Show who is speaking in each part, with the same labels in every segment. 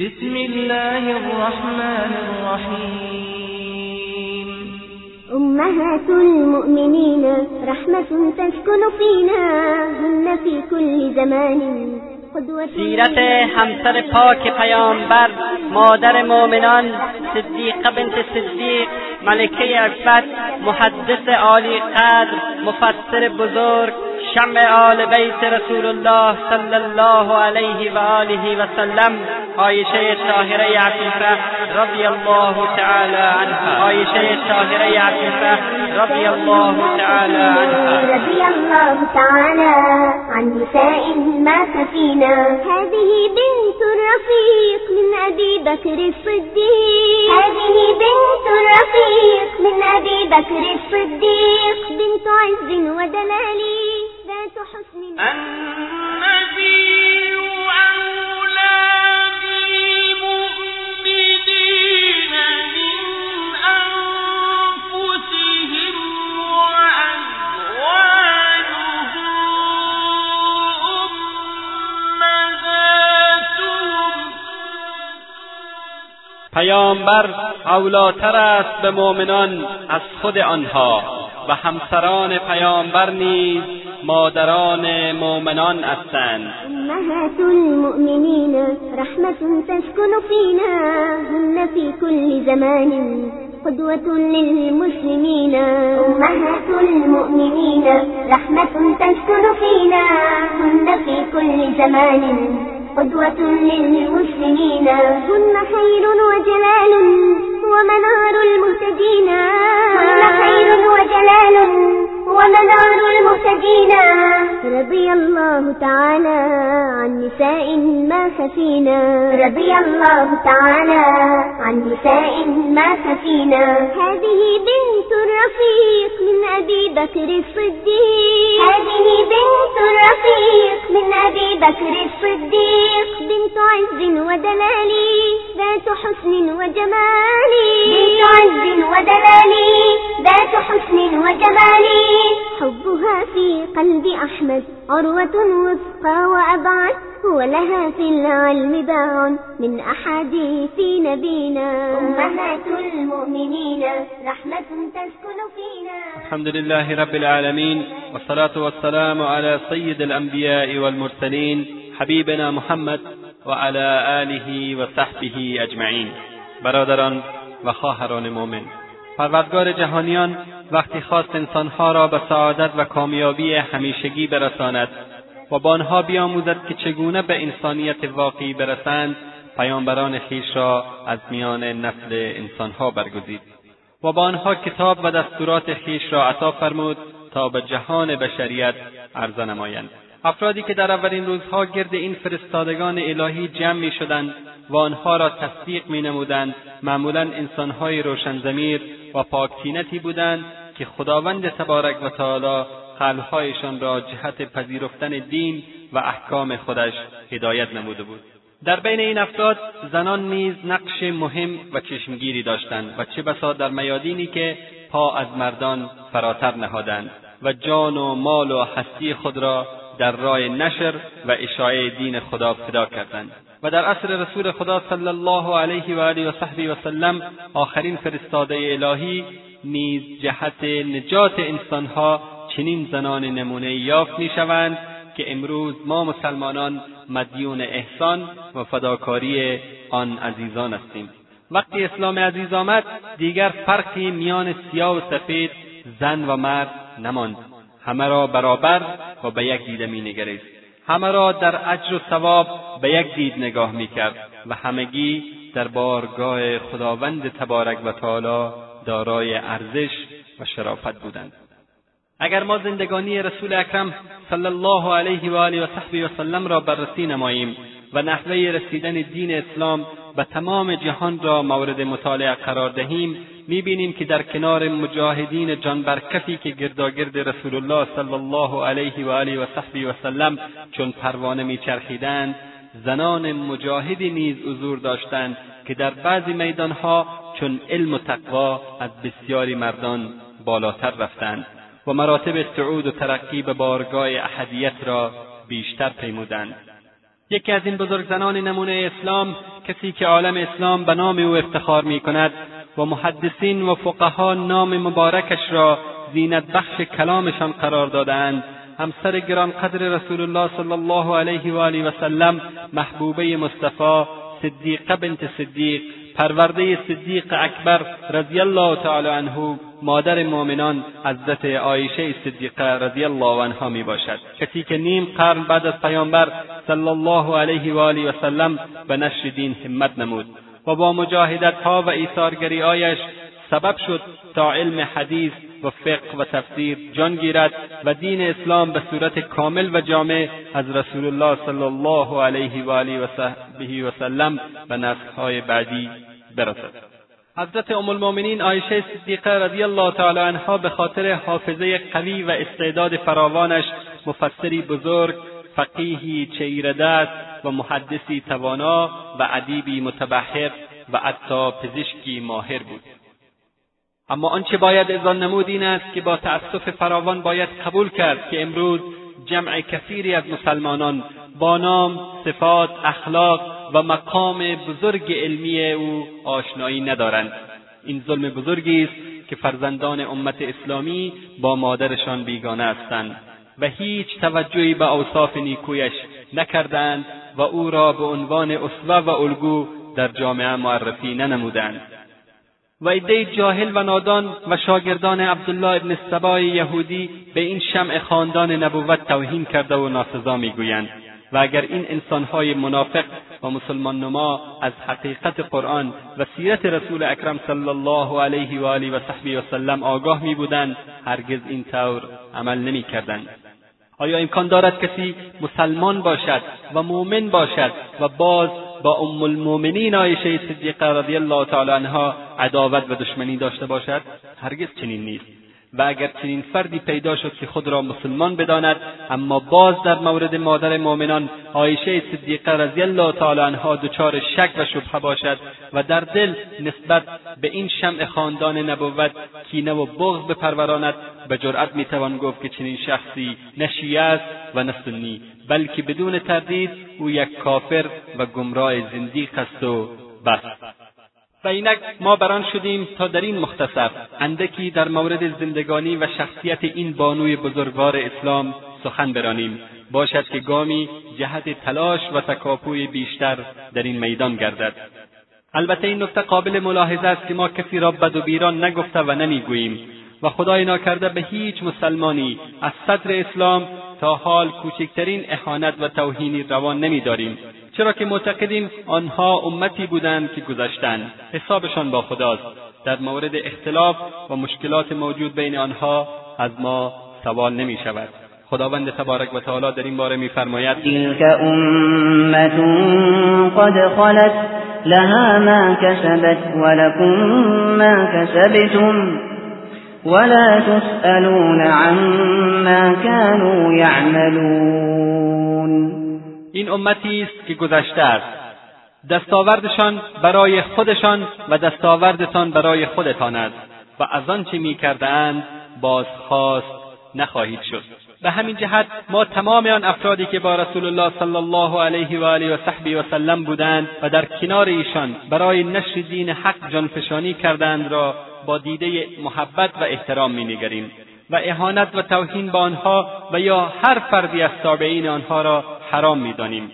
Speaker 1: بسم الله الرحمن الرحيم.
Speaker 2: أمهات المؤمنين رحمة تسكن فينا هن في كل زمان
Speaker 3: سیرت همسر پاک پیامبر مادر مؤمنان صدیقه بنت صدیق ملکه عفت محدث عالی قدر مفسر بزرگ شمع آل بیت رسول الله صلی الله علیه و آله و سلم عایشه طاهره عفیفه رضی الله تعالی عنها. عایشه طاهره عفیفه رضی الله تعالی عنها.
Speaker 2: رضي الله تعالى عن نساء مات فينا هذه بنت الرفيق من أبي بكر الصديق هذه بنت الرفيق من أبي بكر الصديق بنت عز ودلال ذات حسن.
Speaker 1: النبي أولى بالمؤمنين من أنفسهم وأزواجه أمهاتهم
Speaker 4: پیامبر اولاتر است به مؤمنان از خود آنها. و همسران پیامبر نیز مادران مؤمنان هستند.
Speaker 2: أمهات المؤمنين رحمة تسكن فينا هن في كل زمان قدوة للمسلمين أمهات المؤمنين رحمة تسكن فينا هن في كل زمان قدوة للمسلمين هن خير وجلال ومنار المهتدين. هن خير وجلال ومنار المهتدين. رضي الله تعالى عن نساء ما خفينا. رضي الله تعالى عن نساء ما خفينا. هذه بنت الرفيق من أبي بكر الصديق. هذه بنت الرفيق من أبي بكر الصديق. بنت عز ودلال ذات حسن وجمال. بنت عز ودلال ذات حسن وجمال. حبها في قلب أحمد عروة وثقى وأبعد ولها في العلم باع من أحاديث نبينا. أمهات المؤمنين رحمة تسكن فينا.
Speaker 4: الحمد لله رب العالمين والصلاة والسلام على سيد الأنبياء والمرسلين حبيبنا محمد وعلى آله وصحبه أجمعين. برادران و خواهران مؤمن. پروردگار جهانیان وقتی خواست انسانها را به سعادت و کامیابی همیشگی برساند و با آنها بیاموزد که چگونه به انسانیت واقعی برسند پیامبران خویش را از میان نسل انسانها برگزید و با آنها کتاب و دستورات خویش را عطا فرمود تا به جهان بشریت عرضه نمایند. افرادی که در اولین روزها گرد این فرستادگان الهی جمع می شدند و آنها را تصدیق می نمودند معمولا انسانهای روشنضمیر و پاکتینتی بودند که خداوند تبارک و تعالی قلبهایشان را جهت پذیرفتن دین و احکام خودش هدایت نموده بود. در بین این افراد زنان نیز نقش مهم و چشمگیری داشتند و چه بسا در میادینی که پا از مردان فراتر نهادند و جان و مال و هستی خود را در راه نشر و اشاعه دین خدا فدا کردند. و در عصر رسول خدا صلی الله علیه و آله و صحبه و سلم آخرین فرستاده الهی نیز جهت نجات انسانها چنین زنان نمونه یافت می‌شوند که امروز ما مسلمانان مدیون احسان و فداکاری آن عزیزان هستیم. وقتی اسلام عزیز آمد دیگر فرقی میان سیاه و سفید زن و مرد نماند. همه را برابر و به یک دیده مینگریست. همه را در اجر و ثواب به یک دید نگاه می‌کرد و همگی در بارگاه خداوند تبارک و تعالی دارای ارزش و شرافت بودند. اگر ما زندگانی رسول اکرم صلی الله علیه و آله و صحبه و سلم را بررسی نماییم و نحوه رسیدن دین اسلام به تمام جهان را مورد مطالعه قرار دهیم می‌بینیم که در کنار مجاهدین جان برکفی که گرداگرد رسول الله صلی الله علیه و آله و صحبه و سلم چون پروانه میچرخیدند زنان مجاهدی نیز حضور داشتند که در بعضی میدانها چون علم و تقوا از بسیاری مردان بالاتر رفتند و مراتب صعود و ترقی به بارگاه احدیت را بیشتر پیمودند. یکی از این بزرگزنان نمونه اسلام کسی که عالم اسلام به نام او افتخار می کند و محدثین و فقها نام مبارکش را زینت بخش کلامشان قرار دادند همسر گرانقدر رسول الله صلی الله علیه و آله و سلم محبوبه مصطفی صدیقه بنت صدیق پرورده صدیق اکبر رضی الله تعالی عنه مادر مؤمنان حضرت عایشه صدیقه رضی الله عنها می باشد. کسی که نیم قرن بعد از پیامبر صلی الله علیه و آله و سلم به نشر دین همت نمود. و با مجاهدت ها و ایثارگری آیش سبب شد تا علم حدیث و فقه و تفسیر جان گیرد و دین اسلام به صورت کامل و جامع از رسول الله صلی الله علیه و آله و صحبه و سلم به نسلهای بعدی برسد. حضرت ام المؤمنین عایشه صدیقه رضی الله تعالی عنها به خاطر حافظه قوی و استعداد فراوانش مفسری بزرگ فقیهی چیره و محدثی توانا و ادیبی متبحر و حتی پزشکی ماهر بود. اما آنچه باید اذان نمود این است که با تأسف فراوان باید قبول کرد که امروز جمع کثیری از مسلمانان با نام صفات اخلاق و مقام بزرگ علمی او آشنایی ندارند. این ظلم بزرگی است که فرزندان امت اسلامی با مادرشان بیگانه هستند و هیچ توجهی به اوصاف نیکویش نکردند و او را به عنوان اسوه و الگو در جامعه معرفی ننمودند و عده جاهل و نادان و شاگردان عبدالله ابن سبای یهودی به این شمع خاندان نبوت توهین کرده و ناسزا می‌گویند و اگر این انسانهای منافق و مسلمان نما از حقیقت قرآن و سیرت رسول اکرم صلی الله علیه و آله و صحبی و سلم آگاه می بودند هرگز این طور عمل نمی کردند. آیا امکان دارد کسی مسلمان باشد و مؤمن باشد و باز با ام المؤمنین عایشه صدیقه رضی الله تعالی عنها عداوت و دشمنی داشته باشد؟ هرگز چنین نیست. و اگر چنین فردی پیدا شد که خود را مسلمان بداند اما باز در مورد مادر مؤمنان عایشه صدیقه رضی الله تعالی عنها دچار شک و شبهه باشد و در دل نسبت به این شمع خاندان نبوت کینه و بغض بپروراند به جرأت می‌توان گفت که چنین شخصی نه شیعه است و نه سنی بلکه بدون تردید او یک کافر و گمراه زندیق است و بس. و اینک ما بران شدیم تا در این مختصر. اندکی در مورد زندگانی و شخصیت این بانوی بزرگوار اسلام سخن برانیم. باشد که گامی جهت تلاش و تکاپوی بیشتر در این میدان گردد. البته این نکته قابل ملاحظه است که ما کسی را بد و بیران نگفته و نمی‌گوییم و خدای ناکرده به هیچ مسلمانی از صدر اسلام تا حال کوچکترین اهانت و توهینی روان نمیداریم. چرا که معتقدیم آنها امتی بودند که گذشتند. حسابشان با خداست. در مورد اختلاف و مشکلات موجود بین آنها از ما سوال نمی شود. خداوند تبارک و تعالی در این باره میفرماید
Speaker 5: تلك امت قد خلت لها ما کسبت ولكم ما کسبتم ولا تسألون عما كانوا يعملون.
Speaker 4: این امتی است که گذشته است. دستاوردشان برای خودشان و دستاوردتان برای خودتان است و از آنچه میکردهاند بازخواست نخواهید شد. به همین جهت ما تمام آن افرادی که با رسول الله صلی الله علیه و آله و صحبی و سلم بودند و در کنار ایشان برای نشر دین حق جانفشانی کردند را با دیده محبت و احترام مینگریم و اهانت و توهین به آنها و یا هر فردی از تابعین آنها را حرام می‌دانیم.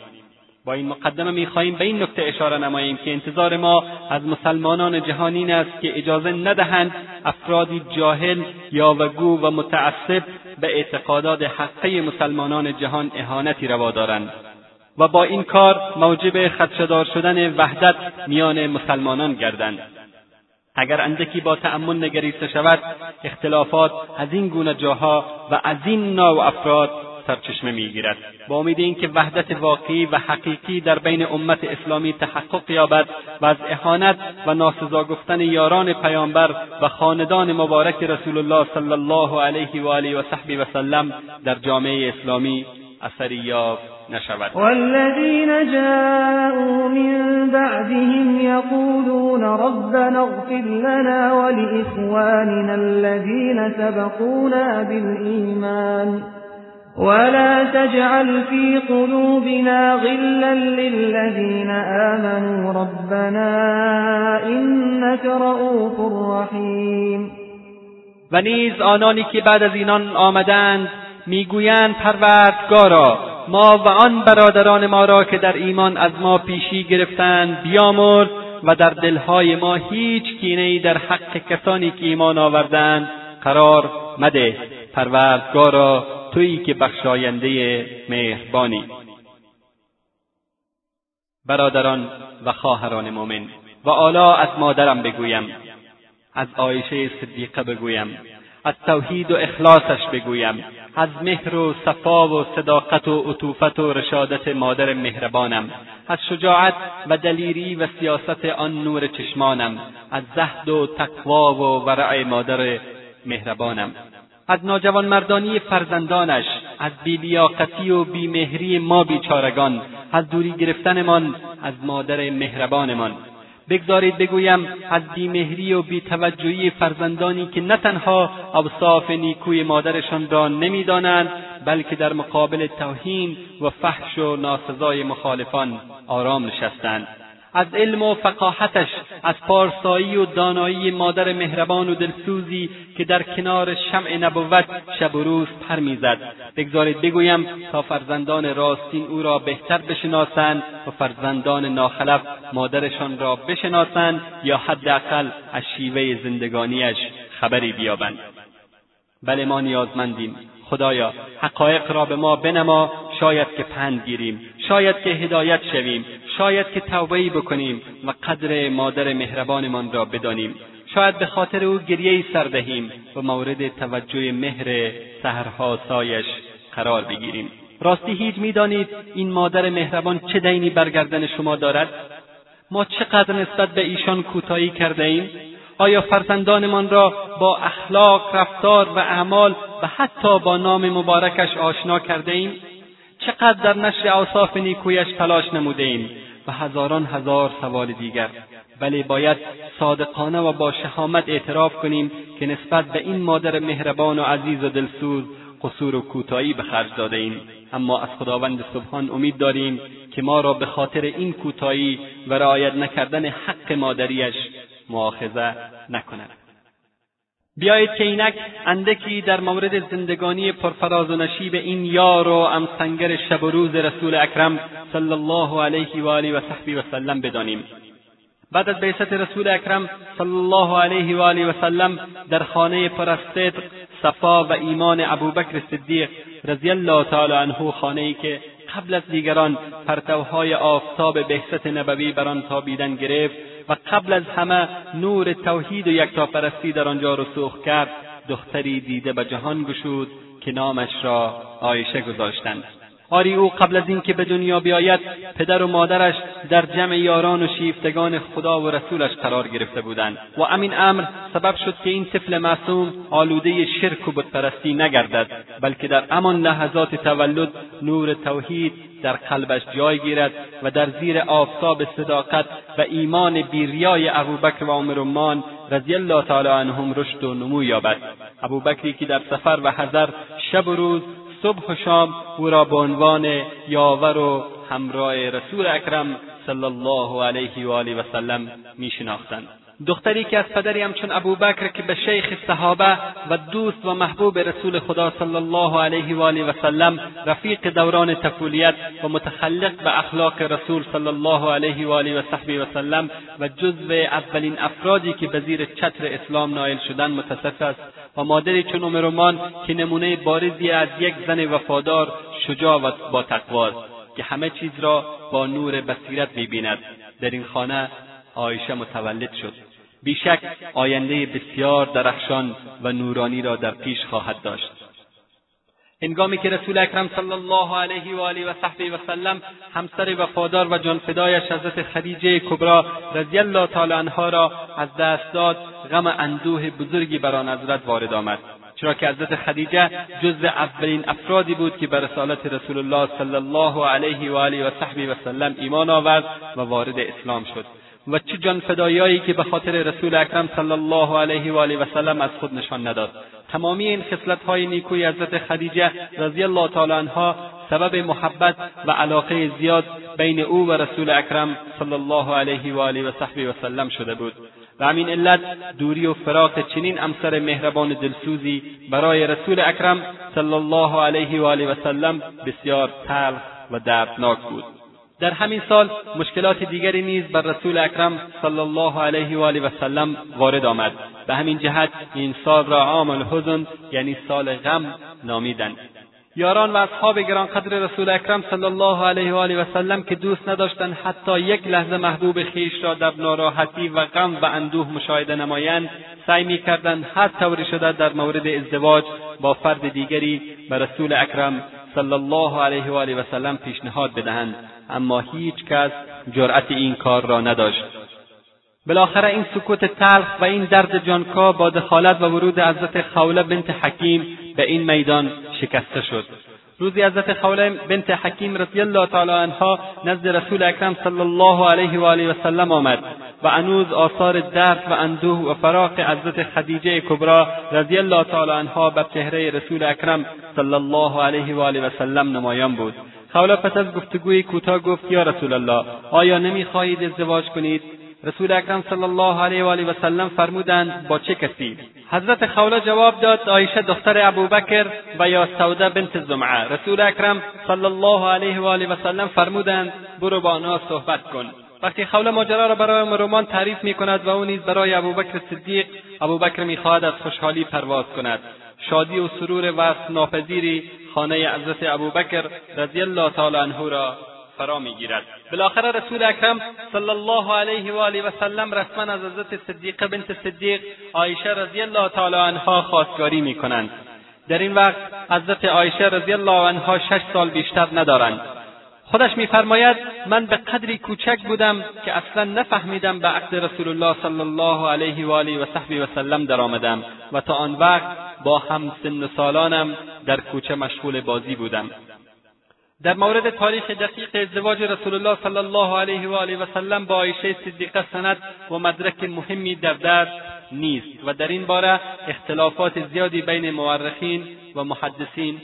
Speaker 4: با این مقدمه می‌خواهیم به این نکته اشاره نماییم که انتظار ما از مسلمانان جهان است که اجازه ندهند افرادی جاهل یاوهگو و متعصب به اعتقادات حقه مسلمانان جهان اهانتی روا دارند و با این کار موجب خدشدار شدن وحدت میان مسلمانان گردند. اگر اندکی با تأمل نگریسته شود اختلافات از این گونه جاها و از این نوع افراد سرچشمه می‌گیرد. با امید اینکه وحدت واقعی و حقیقی در بین امت اسلامی تحقق یابد و از اهانت و ناسزا گفتن یاران پیامبر و خاندان مبارک رسول الله صلی الله علیه و آله و صحبی و سلم در جامعه اسلامی اثری یافت نشود.
Speaker 6: والذین جاءوا من بعدهم یقولون ربنا اغفر لنا ولإخواننا الذين سبقونا بالإيمان ولا تجعل في قلوبنا غلا للذين آمنوا ربنا إنك رؤوف رحیم
Speaker 4: و نیز آنانی که بعد از اینان آمدند می‌گویند پروردگارا ما و آن برادران ما را که در ایمان از ما پیشی گرفتند بیامرد و در دلهای ما هیچ کینهای در حق کسانی که ایمان آوردند قرار مده. پروردگارا تویی که بخشاینده مهربانی. برادران و خواهران مؤمن و آلا از مادرم بگویم از عایشه صدیقه بگویم از توحید و اخلاصش بگویم از مهر و صفا و صداقت و عطوفت و رشادت مادر مهربانم از شجاعت و دلیری و سیاست آن نور چشمانم از زهد و تقوا و ورع مادر مهربانم. از ناجوانمردانی فرزندانش از بیلیاقتی و بیمهری ما بیچارگان از دوری گرفتنمان از مادر مهربانمان. بگذارید بگویم از بیمهری و بیتوجهی فرزندانی که نه تنها اوصاف نیکوی مادرشان را نمی‌دانند بلکه در مقابل توهین و فحش و ناسزای مخالفان آرام نشستند. از علم و فقاهتش از پارسایی و دانایی مادر مهربان و دلسوزی که در کنار شمع نبوت شب و روز پر می‌زد. بگذارید بگویم تا فرزندان راستین او را بهتر بشناسند و فرزندان ناخلف مادرشان را بشناسند یا حداقل از شیوه زندگانیش خبری بیابند. بله ما نیازمندیم. خدایا حقایق را به ما بنما شاید که پند گیریم. شاید که هدایت شویم. شاید که توبهای بکنیم و قدر مادر مهربانمان را بدانیم. شاید به خاطر او گریهای سر دهیم و مورد توجه مهر سهرها سایش قرار بگیریم. راستی هیچ می‌دانید این مادر مهربان چه دینی برگردن شما دارد؟ ما چقدر نسبت به ایشان کوتاهی کرده ایم؟ آیا فرزندانمان را با اخلاق رفتار و اعمال و حتی با نام مبارکش آشنا کرده ایم؟ چقدر در نشر اوصاف نیکویش تلاش نموده ایم؟ و هزاران هزار سوال دیگر. ولی باید صادقانه و با شهامت اعتراف کنیم که نسبت به این مادر مهربان و عزیز و دلسوز قصور و کوتاهی به خرج داده ایم. اما از خداوند سبحان امید داریم که ما را به خاطر این کوتاهی و رعایت نکردن حق مادریش مؤاخذه نکند. بیایید که اینک اندکی در مورد زندگانی پرفراز و نشیب این یار و امسنگر شب و روز رسول اکرم صلی الله علیه و آله و صحبی و سلم بدانیم. بعد از بعثت رسول اکرم صلی الله علیه و آله و سلم در خانه پر صفا و ایمان ابوبکر صدیق رضی الله تعالی عنه خانه ای که قبل از دیگران پرتوهای آفتاب بهست نبوی بر آن تابیدن گرفت و قبل از همه نور توحید و یکتاپرستی در آنجا رسوخ کرد. دختری دیده به جهان گشود که نامش را عایشه گذاشتند. آری او قبل از اینکه به دنیا بیاید پدر و مادرش در جمع یاران و شیفتگان خدا و رسولش قرار گرفته بودند. و امین امر سبب شد که این طفل معصوم آلوده شرک و بتپرستی نگردد بلکه در همان لحظات تولد نور توحید در قلبش جای گیرد و در زیر آفتاب صداقت و ایمان بیریای ابوبکر و عمر عمان رضی الله تعالی عنهم رشد و نمو یابد. ابوبکری که در سفر و حضر شب و روز صبح و شام او را به عنوان یاور و همراه رسول اکرم صلی الله علیه و آله و سلم میشناختند. دختری که از پدری همچون ابوبکر که به شیخ صحابه و دوست و محبوب رسول خدا صلی الله علیه و آله و سلم رفیق دوران طفولیت و متخلق به اخلاق رسول صلی الله علیه و آله و صحبه و سلم و جزو اولین افرادی که به زیر چتر اسلام نایل شدن متصف است و مادری چون عمرمان که نمونه بارزی از یک زن وفادار شجاع و با تقواست که همه چیز را با نور بصیرت می‌بیند. در این خانه عایشه متولد شد. بیشک آینده بسیار درخشان و نورانی را در پیش خواهد داشت. هنگامی که رسول اکرم صلی الله علیه و آله و صحبه و سلم همسر وفادار و جانفدایش حضرت خدیجه کبرا رضی الله تعالی عنها را از دست داد غم اندوه بزرگی بر آن حضرت وارد آمد. چرا که حضرت خدیجه جزو اولین افرادی بود که به رسالت رسول الله صلی الله علیه و آله و صحبه و سلم ایمان آورد و وارد اسلام شد. و چه جان فدایایی که به خاطر رسول اکرم صلی الله علیه و آله و سلم از خود نشان نداد. تمامی این خصلتهای نیکوی حضرت خدیجه رضی الله تعالی عنها سبب محبت و علاقه زیاد بین او و رسول اکرم صلی الله علیه و آله و صحبه و سلم شده بود. و همین علت دوری و فراق چنین امسر مهربان دلسوزی برای رسول اکرم صلی الله علیه و آله و سلم بسیار تلخ و دردناک بود. در همین سال مشکلات دیگری نیز بر رسول اکرم صلی الله علیه و آله و سلم وارد آمد. به همین جهت این سال را عام الحزن یعنی سال غم نامیدند. یاران و اصحاب گرانقدر رسول اکرم صلی الله علیه و آله و سلم که دوست نداشتند حتی یک لحظه محبوب خویش را در ناراحتی و غم و اندوه مشاهده نمایند سعی می‌کردند هر طوری شده در مورد ازدواج با فرد دیگری به رسول اکرم صلی الله علیه و آله و سلم پیشنهاد بدهند. اما هیچ کس جرأت این کار را نداشت. بالاخره این سکوت تلخ و این درد جانکا با دخالت و ورود حضرت خوله بنت حکیم به این میدان شکسته شد. روزی حضرت خوله بنت حکیم رضی الله تعالی عنها نزد رسول اکرم صلی الله علیه و آله و سلم آمد و انوز آثار درد و اندوه و فراق حضرت خدیجه کبرا رضی الله تعالی عنها بر چهره رسول اکرم صلی الله علیه و آله و سلم نمایان بود. خوله پس از گفتگوی کوتاه گفت یا رسول الله آیا نمی‌خواهید ازدواج کنید؟ رسول اکرم صلی الله علیه و آله و سلم فرمودند با چه کسی؟ حضرت خوله جواب داد آیشه دختر ابوبکر و یا سوده بنت زمعه. رسول اکرم صلی الله علیه و آله و سلم فرمودند برو با آنها صحبت کن. وقتی خوله ماجرا را برای مرومان تعریف می کند و او نیز برای ابوبکر صدیق ابوبکر می‌خواهد از خوشحالی پرواز کند. شادی و سرور وصف ناپذیری خانه حضرت ابوبکر رضی الله تعالی عنه را فرا می‌گیرد. بالاخره رسول اکرم صلی الله علیه و آله و سلم رسما از حضرت صدیقه بنت صدیق عایشه رضی الله تعالی عنها خواستگاری می‌کنند. در این وقت حضرت عایشه رضی الله عنها شش سال بیشتر ندارند. خودش میفرماید من به قدری کوچک بودم که اصلا نفهمیدم به عقد رسول الله صلی الله علیه و آله و صحبی و سلم درآمدم و تا آن وقت با هم سن سالانم در کوچه مشغول بازی بودم. در مورد تاریخ دقیق ازدواج رسول الله صلی الله علیه و آله و سلم با عایشه صدیقه سند و مدرک مهمی در درد نیست و در این باره اختلافات زیادی بین مورخین و محدثین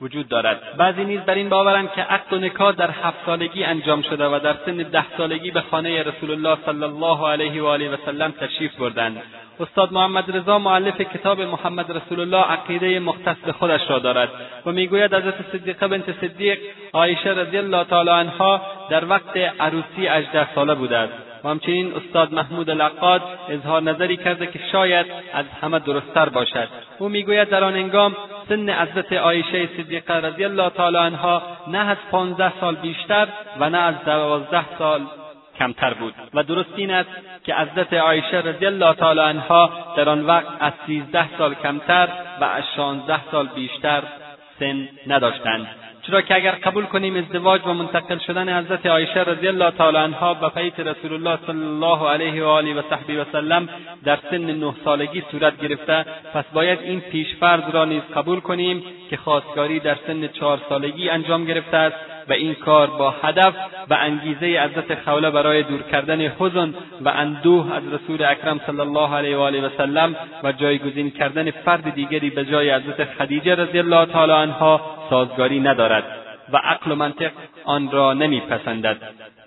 Speaker 4: وجود دارد. بعضی نیز بر این باورند که عقد و نکاح در هفت سالگی انجام شده و در سن ده سالگی به خانه رسول الله صلی الله علیه و آله و سلم تشریف بردند. استاد محمد رضا معلف کتاب محمد رسول الله عقیده مختص به خودش را دارد و می‌گوید حضرت صدیقه بنت صدیق عایشه رضی الله تعالی عنها در وقت عروسی اجده ساله بوده است و همچنین استاد محمود العقاد اظهار نظری کرده که شاید از همه درستتر باشد. او می‌گوید در آن انگام سن حضرت عایشه صدیقه رضی الله تعالی عنها نه از پانزده سال بیشتر و نه از دوازده سال کمتر بود. و درست این است که حضرت عایشه رضی الله تعالی عنها در آن وقت از سیزده سال کمتر و از شانزده سال بیشتر سن نداشتند. چرا که اگر قبول کنیم ازدواج و منتقل شدن حضرت عایشه رضی الله تعالی عنها به بیت رسول الله صلی الله علیه و آله و صحبی و سلم در سن نه سالگی صورت گرفته پس باید این پیشفرض را نیز قبول کنیم که خواستگاری در سن چهار سالگی انجام گرفته است. و این کار با هدف و انگیزه حضرت خوله برای دور کردن حزن و اندوه از رسول اکرم صلی الله علیه و آله و سلم و جایگزین کردن فرد دیگری به جای حضرت خدیجه رضی الله تعالی عنها سازگاری ندارد و عقل و منطق آن را نمیپسندد.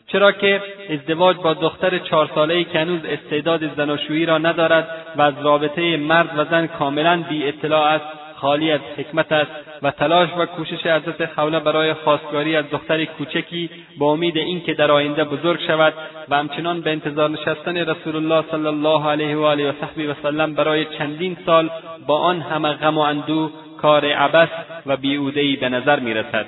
Speaker 4: چرا که ازدواج با دختر چهار سالهای که هنوز استعداد زناشویی را ندارد و از رابطه مرد و زن کاملا بی اطلاع است خالی از حکمت است و تلاش و کوشش حضرت خوله برای خواستگاری از دختر کوچکی با امید اینکه در آینده بزرگ شود و همچنان به انتظار نشستن رسول الله صلی الله علیه و آله و صحبی و سلم برای چندین سال با آن همه غم و اندوه کار عبس و بیعودهای به نظر می‌رسد.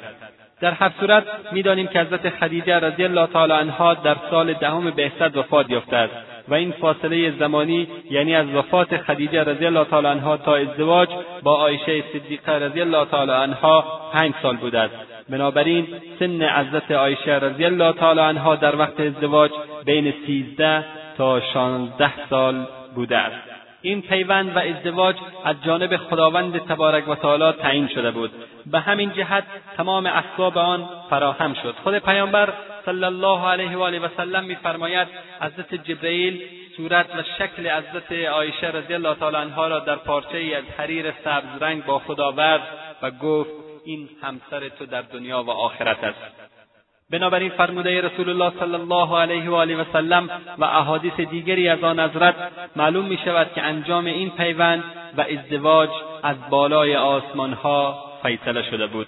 Speaker 4: در هر صورت می‌دانیم که حضرت خدیجه رضی الله تعالی عنها در سال دهم بعثت وفات یافته است. و این فاصله زمانی یعنی از وفات خدیجه رضی الله تعالی عنها تا ازدواج با عایشه صدیقه رضی الله تعالی عنها پنج سال بوده است. بنابراین سن حضرت عایشه رضی الله تعالی عنها در وقت ازدواج بین سیزده تا شانزده سال بوده است. این پیوند و ازدواج از جانب خداوند تبارک و تعالی تعیین شده بود. به همین جهت تمام اسباب آن فراهم شد. خود پیامبر صلی الله علیه و آله و سلم میفرماید حضرت جبرئیل صورت و شکل حضرت عایشه رضی الله تعالی عنها را در پارچه ای از حریر سبز رنگ با خود آورد و گفت این همسر تو در دنیا و آخرت است. بنابراین فرموده رسول الله صلی الله علیه و آله و سلم و احادیث دیگری از آن حضرت معلوم می شود که انجام این پیوند و ازدواج از بالای آسمانها فیصله شده بود.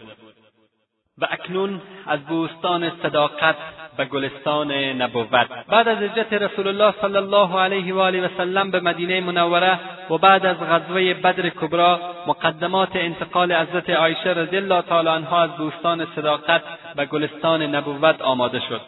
Speaker 4: و اکنون از بوستان صداقت و گلستان نبوت. بعد از هجرت رسول الله صلی الله علیه و آله و سلم به مدینه منوره و بعد از غزوه بدر کبرا مقدمات انتقال حضرت عایشه رضی الله تعالی عنها از بوستان صداقت و گلستان نبوت آماده شد.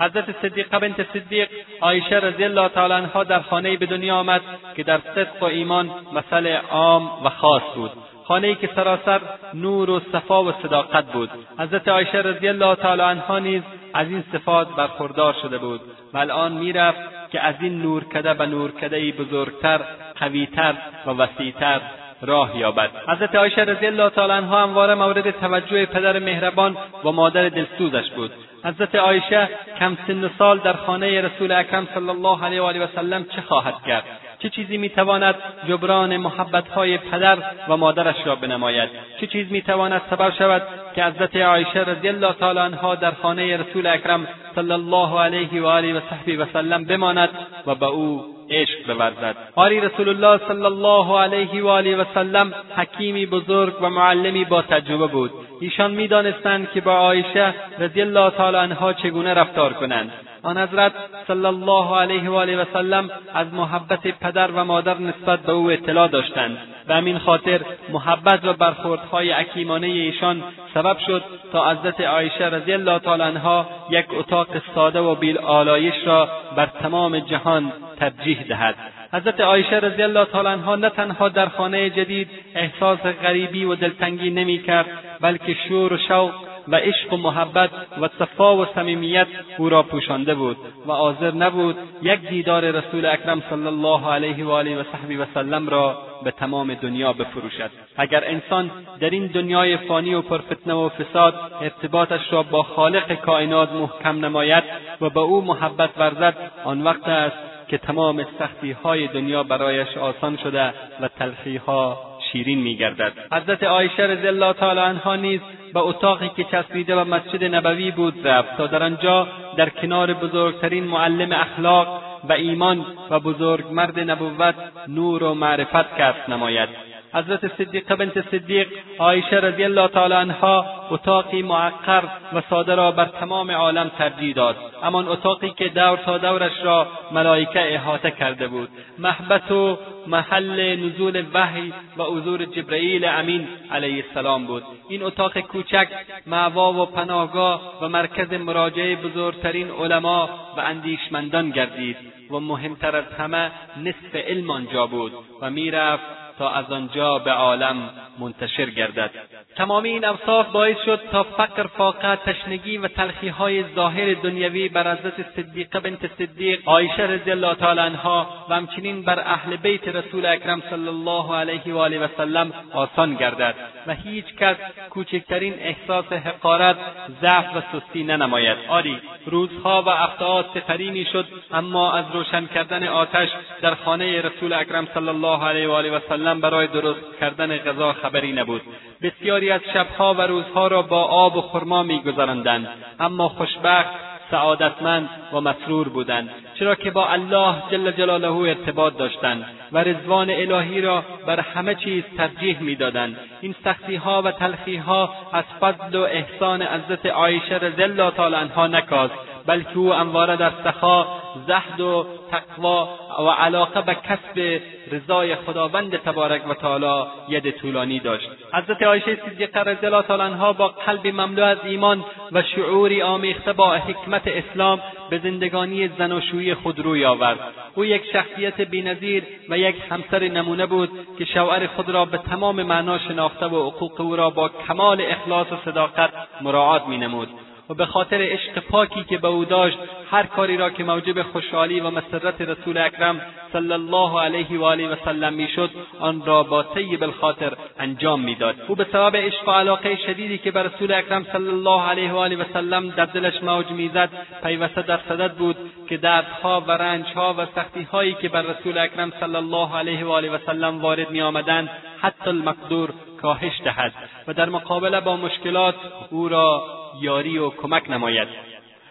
Speaker 4: حضرت صدیقه بنت صدیق عایشه رضی الله تعالی عنها در خانه به دنیا آمد که در صدق و ایمان مثل عام و خاص بود. خانهای که سراسر نور و صفا و صداقت بود. حضرت عایشه رضی الله تعالی عنها نیز از این صفات برخوردار شده بود. و الان می‌رفت که از این نورکده به نورکده بزرگتر قویتر و وسیعتر راه یابد. حضرت عایشه رضی الله تعالی عنها همواره مورد توجه پدر مهربان و مادر دلسوزش بود. حضرت عایشه کم سن سال در خانه رسول اکرم صلی الله علیه و آله و سلم چه خواهد کرد؟ چه چیزی می‌تواند جبران محبتهای پدر و مادرش را بنماید؟ چه چیز می‌تواند سبب شود که حضرت عایشه رضی الله تعالی عنها در خانه رسول اکرم صلی الله علیه و آله و صحبی و سلم بماند و به او عشق بورزد؟ آری رسول الله صلی الله علیه و آله و سلم حکیمی بزرگ و معلمی با تجربه بود. ایشان می‌دانستند که با عایشه رضی الله تعالی عنها چگونه رفتار کنند. آن حضرت صلی الله علیه و آله و سلم از محبت پدر و مادر نسبت به او اطلاع داشتند به همین خاطر محبت و برخوردهای حکیمانه ایشان سبب شد تا حضرت عایشه رضی الله تعالی عنها یک اتاق ساده و بیل آلایش را بر تمام جهان ترجیح دهد. حضرت عایشه رضی الله تعالی عنها نه تنها در خانه جدید احساس غریبی و دلتنگی نمی‌کرد بلکه شور و شوق و عشق و محبت و صفا و صمیمیت او را پوشانده بود و حاضر نبود یک دیدار رسول اکرم صلی الله علیه و آله و صحبی و سلم را به تمام دنیا بفروشد. اگر انسان در این دنیای فانی و پرفتنه و فساد ارتباطش را با خالق کائنات محکم نماید و به او محبت ورزد آن وقت است که تمام سختی های دنیا برایش آسان شده و تلخی ها شیرین میگردد. حضرت عایشه رضی الله تعالی عنها نیز به اتاقی که چسبیده و مسجد نبوی بود رفت تا در آنجا در کنار بزرگترین معلم اخلاق و ایمان و بزرگمرد نبوت نور و معرفت کسب نماید. حضرت صدیقه بنت صدیق عایشه رضی الله تعالی عنها اتاقی معقر و ساده را بر تمام عالم ترجیح داد. همان اتاقی که دور تا دورش را ملائکه احاطه کرده بود. محبت و محل نزول وحی و حضور جبرئیل امین علیه السلام بود. این اتاق کوچک معوا و پناهگاه و مرکز مراجعه بزرگترین علما و اندیشمندان گردید و مهمتر از همه نصف علم آنجا بود و می‌رفت تا از آنجا به عالم منتشر گردد. تمام این اوصاف باعث شد تا فقر فاقه تشنگی و تلخیهای ظاهر دنیوی بر حضرت صدیقه بنت صدیق عایشه رضی الله تعالی عنها و همچنین بر اهل بیت رسول اکرم صلی الله علیه و آله و سلم آسان گردد و هیچ کس کوچکترین احساس حقارت ضعف و سستی ننماید. آری روزها و هفتهها سپری می‌شد اما از روشن کردن آتش در خانه رسول اکرم صلی الله علیه و آله و سلم برای درست کردن غذا خبری نبود. بسیاری از شبها و روزها را با آب و خرما میگذراندند. اما خوشبخت سعادتمند و مسرور بودند. چرا که با الله جل جلاله ارتباط داشتند و رضوان الهی را بر همه چیز ترجیح می‌دادند. این سختیها و تلخیها از فضل و احسان حضرت عایشه رضی الله تعالی عنها نکاست بلکه او همواره در سخا زهد و تقوا و علاقه به کسب رضای خداوند تبارک و تعالی ید طولانی داشت. حضرت عایشه صدیقه رضی الله تعالی عنها با قلبی مملو از ایمان و شعوری آمیخته با حکمت اسلام به زندگانی زناشویی خود روی آورد. او یک شخصیت بینظیر و یک همسر نمونه بود که شوهر خود را به تمام معنا شناخته و حقوق او را با کمال اخلاص و صداقت مراعات مینمود. و به خاطر عشق پاکی که به او داشت هر کاری را که موجب خوشحالی و مسرت رسول اکرم صلی الله علیه و آله و سلم می‌شد آن را با طیب الخاطر انجام می‌داد. او به سبب عشق و علاقه شدیدی که به رسول اکرم صلی الله علیه و آله و سلم در دلش موج می‌زد پیوسته در صدد بود که دردها و رنجها و سختیهایی که بر رسول اکرم صلی الله علیه و آله و سلم وارد میآمدند حتی المقدور کاهش دهد و در مقابله با مشکلات او را یاری و کمک نماید.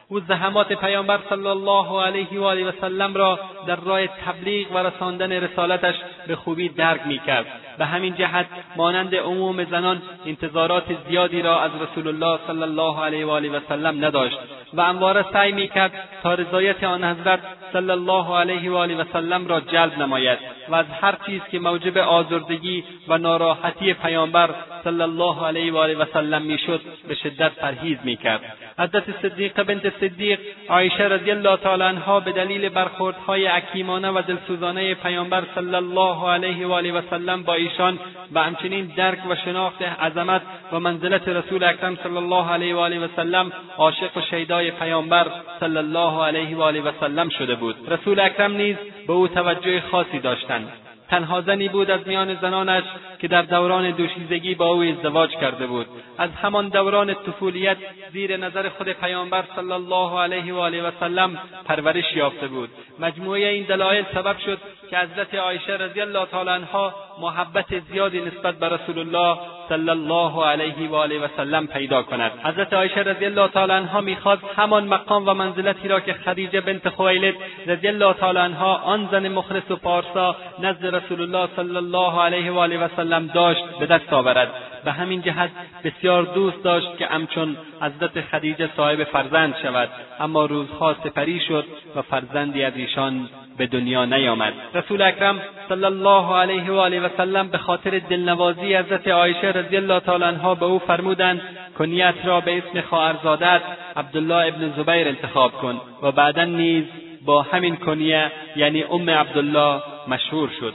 Speaker 4: او زحمات پیامبر صلی الله علیه و آله و سلم را در راه تبلیغ و رساندن رسالتش به خوبی درک می‌کرد. به همین جهت مانند عموم زنان انتظارات زیادی را از رسول الله صلی الله علیه و آله و سلم نداشت و همواره سعی می‌کرد تا رضایت آن حضرت صلی الله علیه و آله و سلم را جلب نماید و از هر چیز که موجب آزردگی و ناراحتی پیامبر صلی الله علیه و آله و سلم می‌شد به شدت پرهیز می‌کرد. حضرت صدیقه بنت صدیق عایشه رضی الله تعالی عنها به دلیل برخوردهای حکیمانه و دلسوزانه پیامبر صلی الله علیه و آله و سلم با ایشان و همچنین درک و شناخت عظمت و منزلت رسول اکرم صلی الله علیه و آله و سلم عاشق و شیدای پیامبر صلی الله علیه و آله و سلم شده بود. رسول اکرم نیز به او توجه خاصی داشتند. تنها زنی بود از میان زنانش که در دوران دوشیزگی با او ازدواج کرده بود. از همان دوران طفولیت زیر نظر خود پیامبر صلی الله علیه و آله و سلم پرورش یافته بود. مجموعه این دلایل سبب شد که حضرت عایشه رضی الله تعالی عنها محبت زیادی نسبت به رسول الله صلی الله علیه و آله و سلم پیدا کند. حضرت عایشه رضی الله تعالی عنها می‌خواست همان مقام و منزلتی را که خدیجه بنت خویلد رضی الله تعالی عنها آن زن مخلص و پارسا نزد رسول الله صلی الله علیه و آله و سلم داشت به دست آورد به همین جهت بسیار دوست داشت که همچون حضرت خدیجه صاحب فرزند شود اما روزها سپری شد و فرزندی از ایشان به دنیا نیامد رسول اکرم صلی الله علیه و آله و سلم به خاطر دلنوازی حضرت عایشه رضی الله تعالی عنها به او فرمودند کنیت را به اسم خواهرزادت عبدالله ابن زبیر انتخاب کن و بعدا نیز با همین کنیه یعنی ام عبدالله مشهور شد.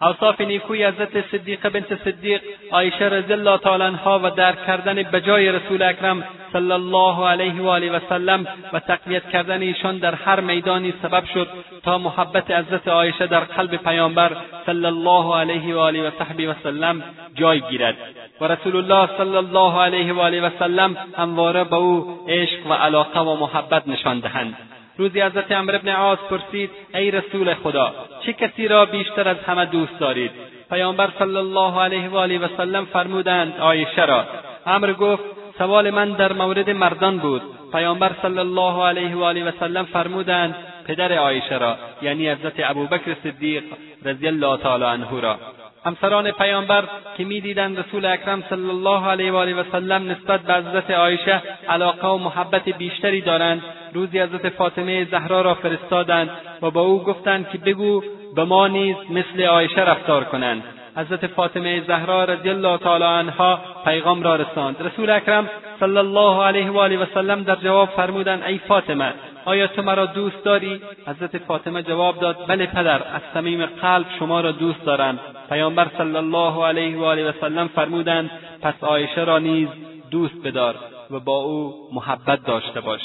Speaker 4: اوصاف نیکوی حضرت صدیقه بنت صدیق عایشه رضی الله تعالی عنها و درک کردن بجای رسول اکرم صلی الله علیه و آله و سلم و تقویت کردن ایشان در هر میدانی سبب شد تا محبت حضرت عایشه در قلب پیامبر صلی الله علیه و آله و صحبی و سلم جای گیرد و رسول الله صلی الله علیه و آله و سلم همواره به او عشق و علاقه و محبت نشان دهند. روزی حضرت عمر ابن عاص پرسید ای رسول خدا چه کسی را بیشتر از همه دوست دارید؟ پیامبر صلی الله علیه و آله و سلم فرمودند عایشه را. عمر گفت سوال من در مورد مردان بود. پیامبر صلی الله علیه و آله و سلم فرمودند پدر عایشه را یعنی حضرت ابوبکر صدیق رضی الله تعالی عنه را. همسران پیامبر که می‌دیدند رسول اکرم صلی الله علیه و آله و سلم نسبت به حضرت عایشه علاقه و محبت بیشتری دارند روزی حضرت فاطمه زهرا را فرستادند و با او گفتند که بگو به ما نیز مثل عایشه رفتار کنند. حضرت فاطمه زهرا رضی الله تعالی عنها پیغام را رساند. رسول اکرم صلی الله علیه و آله و سلم در جواب فرمودند ای فاطمه آیا تو مرا دوست داری؟ حضرت فاطمه جواب داد بله پدر از صمیم قلب شما را دوست دارم. پیامبر صلی الله علیه و آله و سلم فرمودند پس عایشه را نیز دوست بدار و با او محبت داشته باش.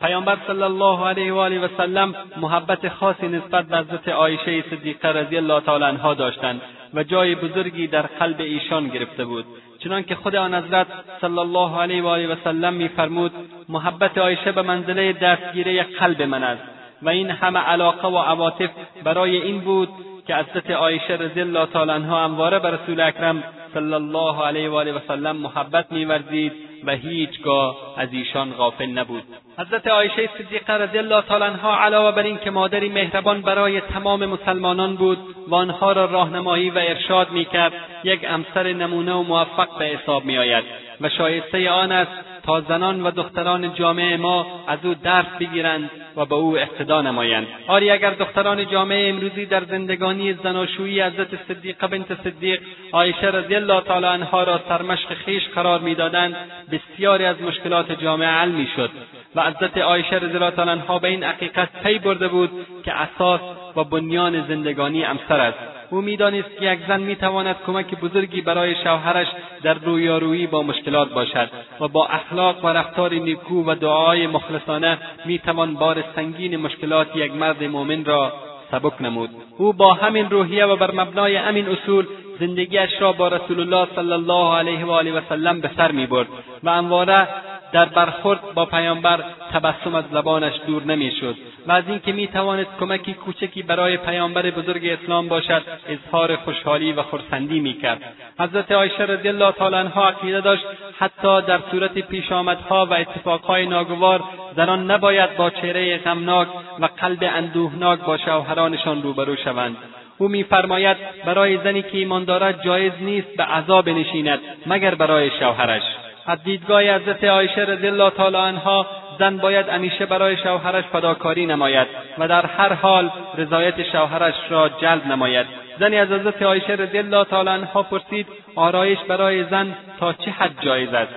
Speaker 4: پیامبر صلی الله علیه و آله و سلم محبت خاصی نسبت به حضرت عایشه صدیقه رضی الله تعالی عنها داشتند و جای بزرگی در قلب ایشان گرفته بود. چنانکه خود آن حضرت صلی الله علیه و آله و سلم میفرمود محبت عایشه به منزله دستگیره قلب من است. و این همه علاقه و عواطف برای این بود که حضرت عایشه رضی الله تعالی عنها همواره به رسول اکرم صلی الله علیه و آله و سلم محبت میورزید و هیچگاه از ایشان غافل نبود. حضرت عایشه صدیقه رضی الله تعالی عنها علاوه بر اینکه مادری مهربان برای تمام مسلمانان بود و آنها را راهنمایی و ارشاد می‌کرد یک همسر نمونه و موفق به حساب میآید و شایسته آن است تا زنان و دختران جامعه ما از او درس بگیرند و به او اقتدا نمایند. آری اگر دختران جامعه امروزی در زندگانی زناشویی حضرت صدیقه بنت صدیق عایشه رضی الله تعالی عنها را سرمشق خویش قرار می‌دادند بسیاری از مشکلات جامعه حل می‌شد و حضرت عایشه رضی الله تعالی عنها به این حقیقت پی برده بود که اساس و بنیان زندگانی امسر است. او می‌دانست که یک زن می‌تواند کمک بزرگی برای شوهرش در رویارویی با مشکلات باشد و با اخلاق و رفتار نیکو و دعای مخلصانه می‌توان بار سنگین مشکلات یک مرد مؤمن را سبک نمود. او با همین روحیه و بر مبنای همین اصول زندگیش را با رسول الله صلی الله علیه و آله و سلم به سر می‌برد و همواره در برخورد با پیامبر تبسم از لبانش دور نمی‌شد و از اینکه می‌توانست کمکی کوچکی برای پیامبر بزرگ اسلام باشد اظهار خوشحالی و خرسندی می‌کرد. حضرت عایشه رضی الله تعالی عنها عقیده داشت حتی در صورت پیشامدها و اتفاقهای ناگوار زنان نباید با چهره غمناک و قلب اندوهناک با شوهرانشان روبرو شوند. او میفرماید برای زنی که ایمان دارد جایز نیست به عذاب بنشیند مگر برای شوهرش. از دیدگاه حضرت عایشه رضی الله تعالی عنها زن باید همیشه برای شوهرش فداکاری نماید و در هر حال رضایت شوهرش را جلب نماید. زنی از حضرت عایشه رضی الله تعالی عنها پرسید آرایش برای زن تا چه حد جایز است؟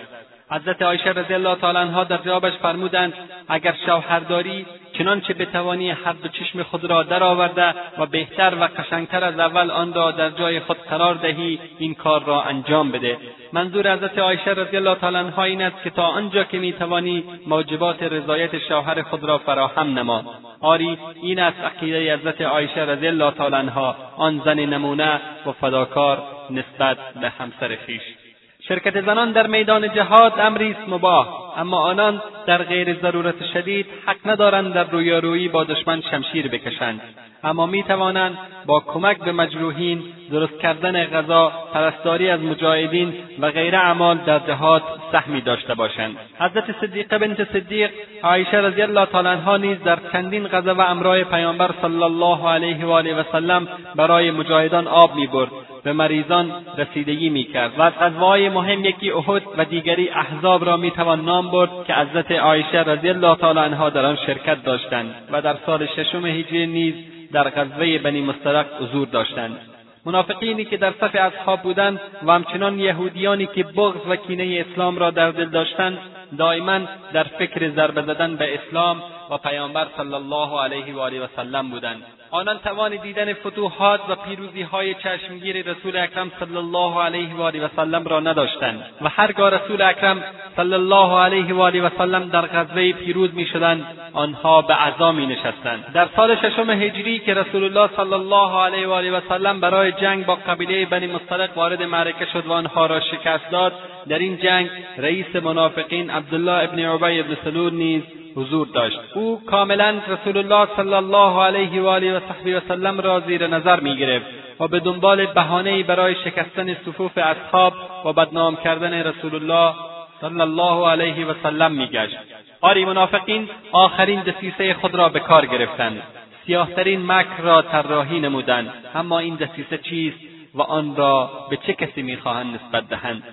Speaker 4: حضرت عایشه رضی الله تعالی عنها در جوابش فرمودند اگر شوهرداری چنانچه بتوانی هر دو چشم خود را درآورده و بهتر و قشنگتر از اول آن را در جای خود قرار دهی این کار را انجام بده. منظور حضرت عایشه رضی الله تعالی عنها این است که تا آنجا که می‌توانی موجبات رضایت شوهر خود را فراهم نما. آری این است عقیده حضرت عایشه رضی الله تعالی عنها. آن زن نمونه و فداکار نسبت به همسر خویش. شرکت زنان در میدان جهاد امری است مباه اما آنان در غیر ضرورت شدید حق ندارند در رویارویی با دشمن شمشیر بکشند. اما می توانند با کمک به مجروحین درست کردن غذا پرستاری از مجاهدین و غیر اعمال در جهاد سهمی داشته باشند. حضرت صدیقه بنت صدیق عایشه رضی الله تعالی عنها نیز در چندین غذا و امرای پیامبر صلی الله علیه و آله و سلم برای مجاهدان آب می‌برد. به مریضان رسیدگی می‌کرد و از مهم یکی احد و دیگری احزاب را می‌توان نام برد که حضرت عایشه رضی الله تعالی عنها در آن شرکت داشتند و در سال ششم هجری نیز در غزوه بنی مسترق حضور داشتند. منافقینی که در صف اصحاب بودند و همچنان یهودیانی که بغض و کینه اسلام را در دل داشتند دائما در فکر ضربه زدن به اسلام و پیامبر صلی الله علیه و آله و سلم بودند. آنان توان دیدن فتوحات و پیروزی های چشمگیر رسول اکرم صلی الله علیه و آله و سلم را نداشتند و هرگاه رسول اکرم صلی الله علیه و آله و سلم در غزوه پیروز می‌شدند آنها به عزا می نشستند در سال ششم هجری که رسول الله صلی الله علیه و آله و سلم برای جنگ با قبیله بنی مصطلق وارد معرکه شد و آنها را شکست داد در این جنگ رئیس منافقین عبدالله ابن عبی ابن سلول نیز حضور داشت. او کاملا رسول الله صلی الله علیه و آله و صحبی و سلم را زیر نظر می‌گرفت و به دنبال بهانهای برای شکستن صفوف اصحاب و بدنام کردن رسول الله صلی الله علیه و سلم میگشت. آری منافقین آخرین دسیسه خود را به کار گرفتند. سیاهترین مکر را طراحی نمودند. اما این دسیسه چیست و آن را به چه کسی می‌خواهند نسبت دهند؟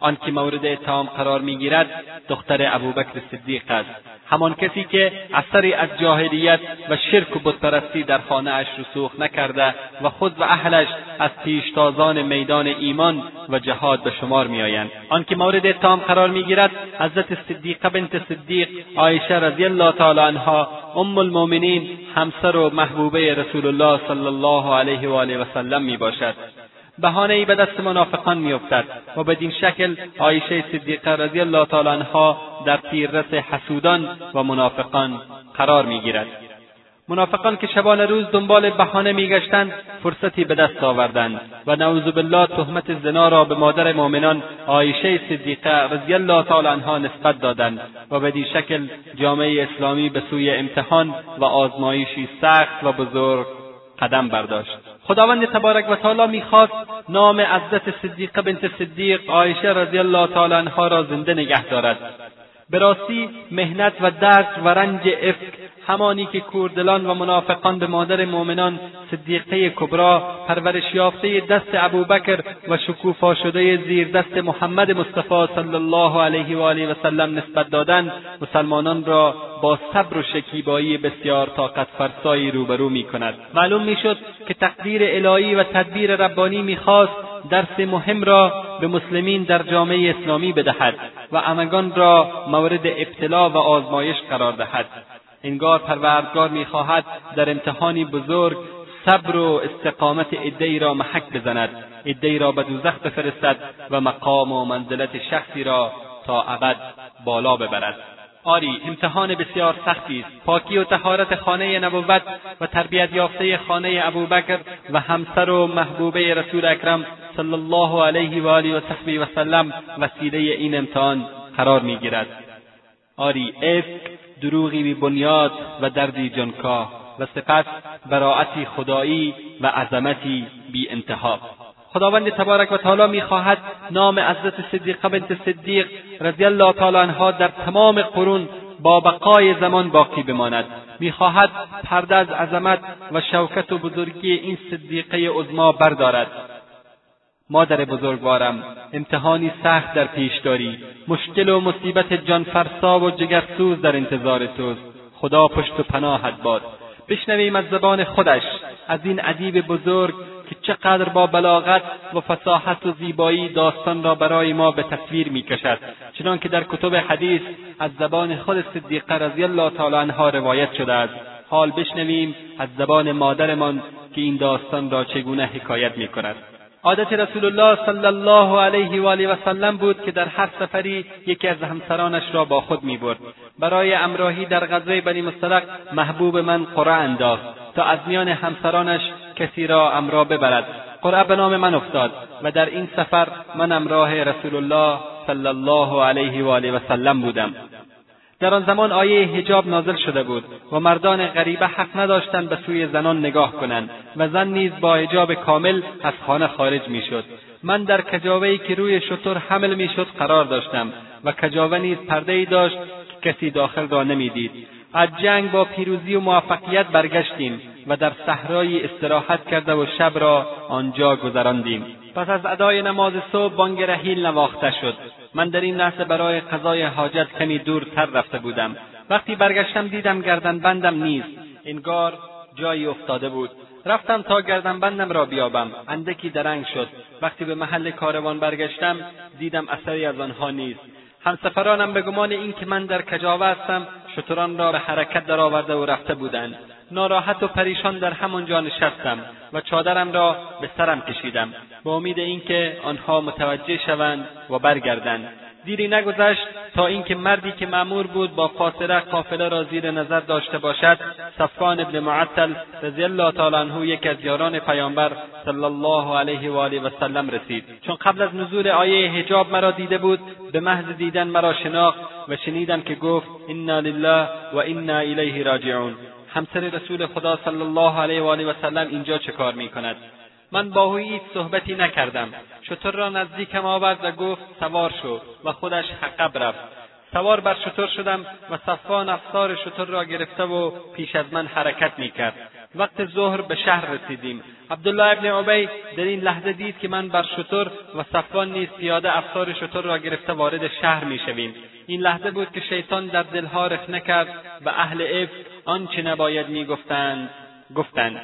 Speaker 4: آنکه مورد اتهام قرار می‌گیرد دختر ابوبکر صدیق است. همان کسی که اثری از جاهلیت و شرک و بتپرستی در خانهاش رسوخ نکرده و خود و اهلش از پیشتازان میدان ایمان و جهاد به شمار میآیند. آنکه مورد اتهام قرار می‌گیرد حضرت صدیقه بنت صدیق عایشه رضی الله تعالی عنها ام المؤمنین همسر و محبوبه رسول الله صلی الله علیه و آله و سلم می‌باشد ای به دست منافقان میافتد و بدین شکل عایشه صدیقه رضی الله تعالی عنها در تیررس حسودان و منافقان قرار می‌گیرد. منافقان که شبان روز دنبال بهانه میگشتند فرصتی به دست آوردند و نعوذ بالله تهمت زنا را به مادر مؤمنان عایشه صدیقه رضی الله تعالی عنها نسبت دادند و بدین شکل جامعه اسلامی به سوی امتحان و آزمایشی سخت و بزرگ قدم برداشت. خداوند تبارک و تعالی می‌خواست نام عزت صدیقه بنت صدیق عایشه رضی الله تعالی عنها را زنده نگه دارد. به راستی مهنت و درد و رنج افک همانی که کوردلان و منافقان به مادر مؤمنان صدیقه کبرا پرورش یافته دست ابوبکر و شکوفا شده زیر دست محمد مصطفی صلی الله علیه و آله و سلم نسبت دادند مسلمانان را با صبر و شکیبایی بسیار طاقت فرسایی روبرو می کند معلوم می‌شد که تقدیر الهی و تدبیر ربانی می‌خواست درس مهم را به مسلمین در جامعه اسلامی بدهد و همگان را مورد ابتلا و آزمایش قرار دهد. انگار پروردگار می‌خواهد در امتحانی بزرگ صبر و استقامت عدهای را محک بزند. عدهای را به دوزخ بفرستد و مقام و منزلت شخصی را تا ابد بالا ببرد. آری امتحان بسیار سختی است. پاکی و تهارت خانه نبوت و تربیت یافته خانه ابوبکر و همسر و محبوبه رسول اکرم صلی الله علیه و آله و صحبه و سلم وسیله این امتحان قرار می‌گیرد. آری افک دروغی بی بنیاد و دردی جانکاه و سپس براعتی خدایی و عظمتی بی انتها. خداوند تبارک و تعالی می‌خواهد نام حضرت صدیقه بنت صدیق رضی الله تعالی عنها در تمام قرون با بقای زمان باقی بماند. می‌خواهد پرده از عظمت و شوکت و بزرگی این صدیقه عظما بردارد. مادر بزرگوارم امتحانی سخت در پیش داری. مشکل و مصیبت جانفرسا و جگرسوز در انتظار توست. خدا پشت و پناهت باد. بشنویم از زبان خودش از این ادیب بزرگ که چقدر با بلاغت و فساحت و زیبایی داستان را برای ما به تصویر می‌کشد. چنانکه در کتب حدیث از زبان خود صدیقه رضی الله تعالی عنها روایت شده است. حال بشنویم از زبان مادرمان که این داستان را چگونه حکایت می‌کند. عادت رسول الله صلی الله علیه و آله و سلم بود که در هر سفری یکی از همسرانش را با خود می‌برد. برای امراهی در غزوه بنی مصطلق محبوب من قرعه انداخت تا از میان همسرانش کسی را امرا ببرد. قرعه به نام من افتاد و در این سفر من امراه رسول الله صلی الله علیه و آله و سلم بودم. در آن زمان آیه حجاب نازل شده بود و مردان غریبه حق نداشتند به سوی زنان نگاه کنند و زن نیز با حجاب کامل از خانه خارج می‌شد. من در کجاوهای که روی شطور حمل می‌شد قرار داشتم و کجاوه نیز پردهای داشت که کسی داخل را نمی‌دید. از جنگ با پیروزی و موفقیت برگشتیم. و در صحرایی استراحت کرده و شب را آنجا گذراندیم. پس از ادای نماز صبح بانگ رحیل نواخته شد. من در این لحظه برای قضای حاجت کمی دورتر رفته بودم. وقتی برگشتم دیدم گردنبندم نیست. انگار جایی افتاده بود. رفتم تا گردنبندم را بیابم. اندکی درنگ شد. وقتی به محل کاروان برگشتم دیدم اثری از آنها نیست. همسفرانم به گمان اینکه من در کجاوه هستم شتران را به حرکت درآورده و رفته بودند. ناراحت و پریشان در همانجا نشستم و چادرم را به سرم کشیدم به امید اینکه آنها متوجه شوند و برگردند. دیری نگذشت تا اینکه مردی که مأمور بود با فاصله قافله را زیر نظر داشته باشد صفان ابن معطل رضی الله تعالی عنه یکی از یاران پیامبر صلی الله علیه و آله و سلم رسید. چون قبل از نزول آیه حجاب مرا دیده بود به محض دیدن مرا شناخت و شنیدم که گفت انا لله و انا الیه راجعون. همسر رسول خدا صلی الله علیه و آله و سلم اینجا چه کار می‌کند من با او هیچ صحبتی نکردم. شتر را نزدیکم آورد و گفت سوار شو و خودش حقب رفت. سوار بر شتر شدم و صفان افسار شتر را گرفته و پیش از من حرکت می‌کرد وقت ظهر به شهر رسیدیم. عبدالله ابن عبی در این لحظه دید که من بر شتر و صفوان نیز پیاده افسار شتر را گرفته وارد شهر می‌شویم. این لحظه بود که شیطان در دلها رخنه کرد و اهل افک آنچه نباید می‌گفتند گفتند.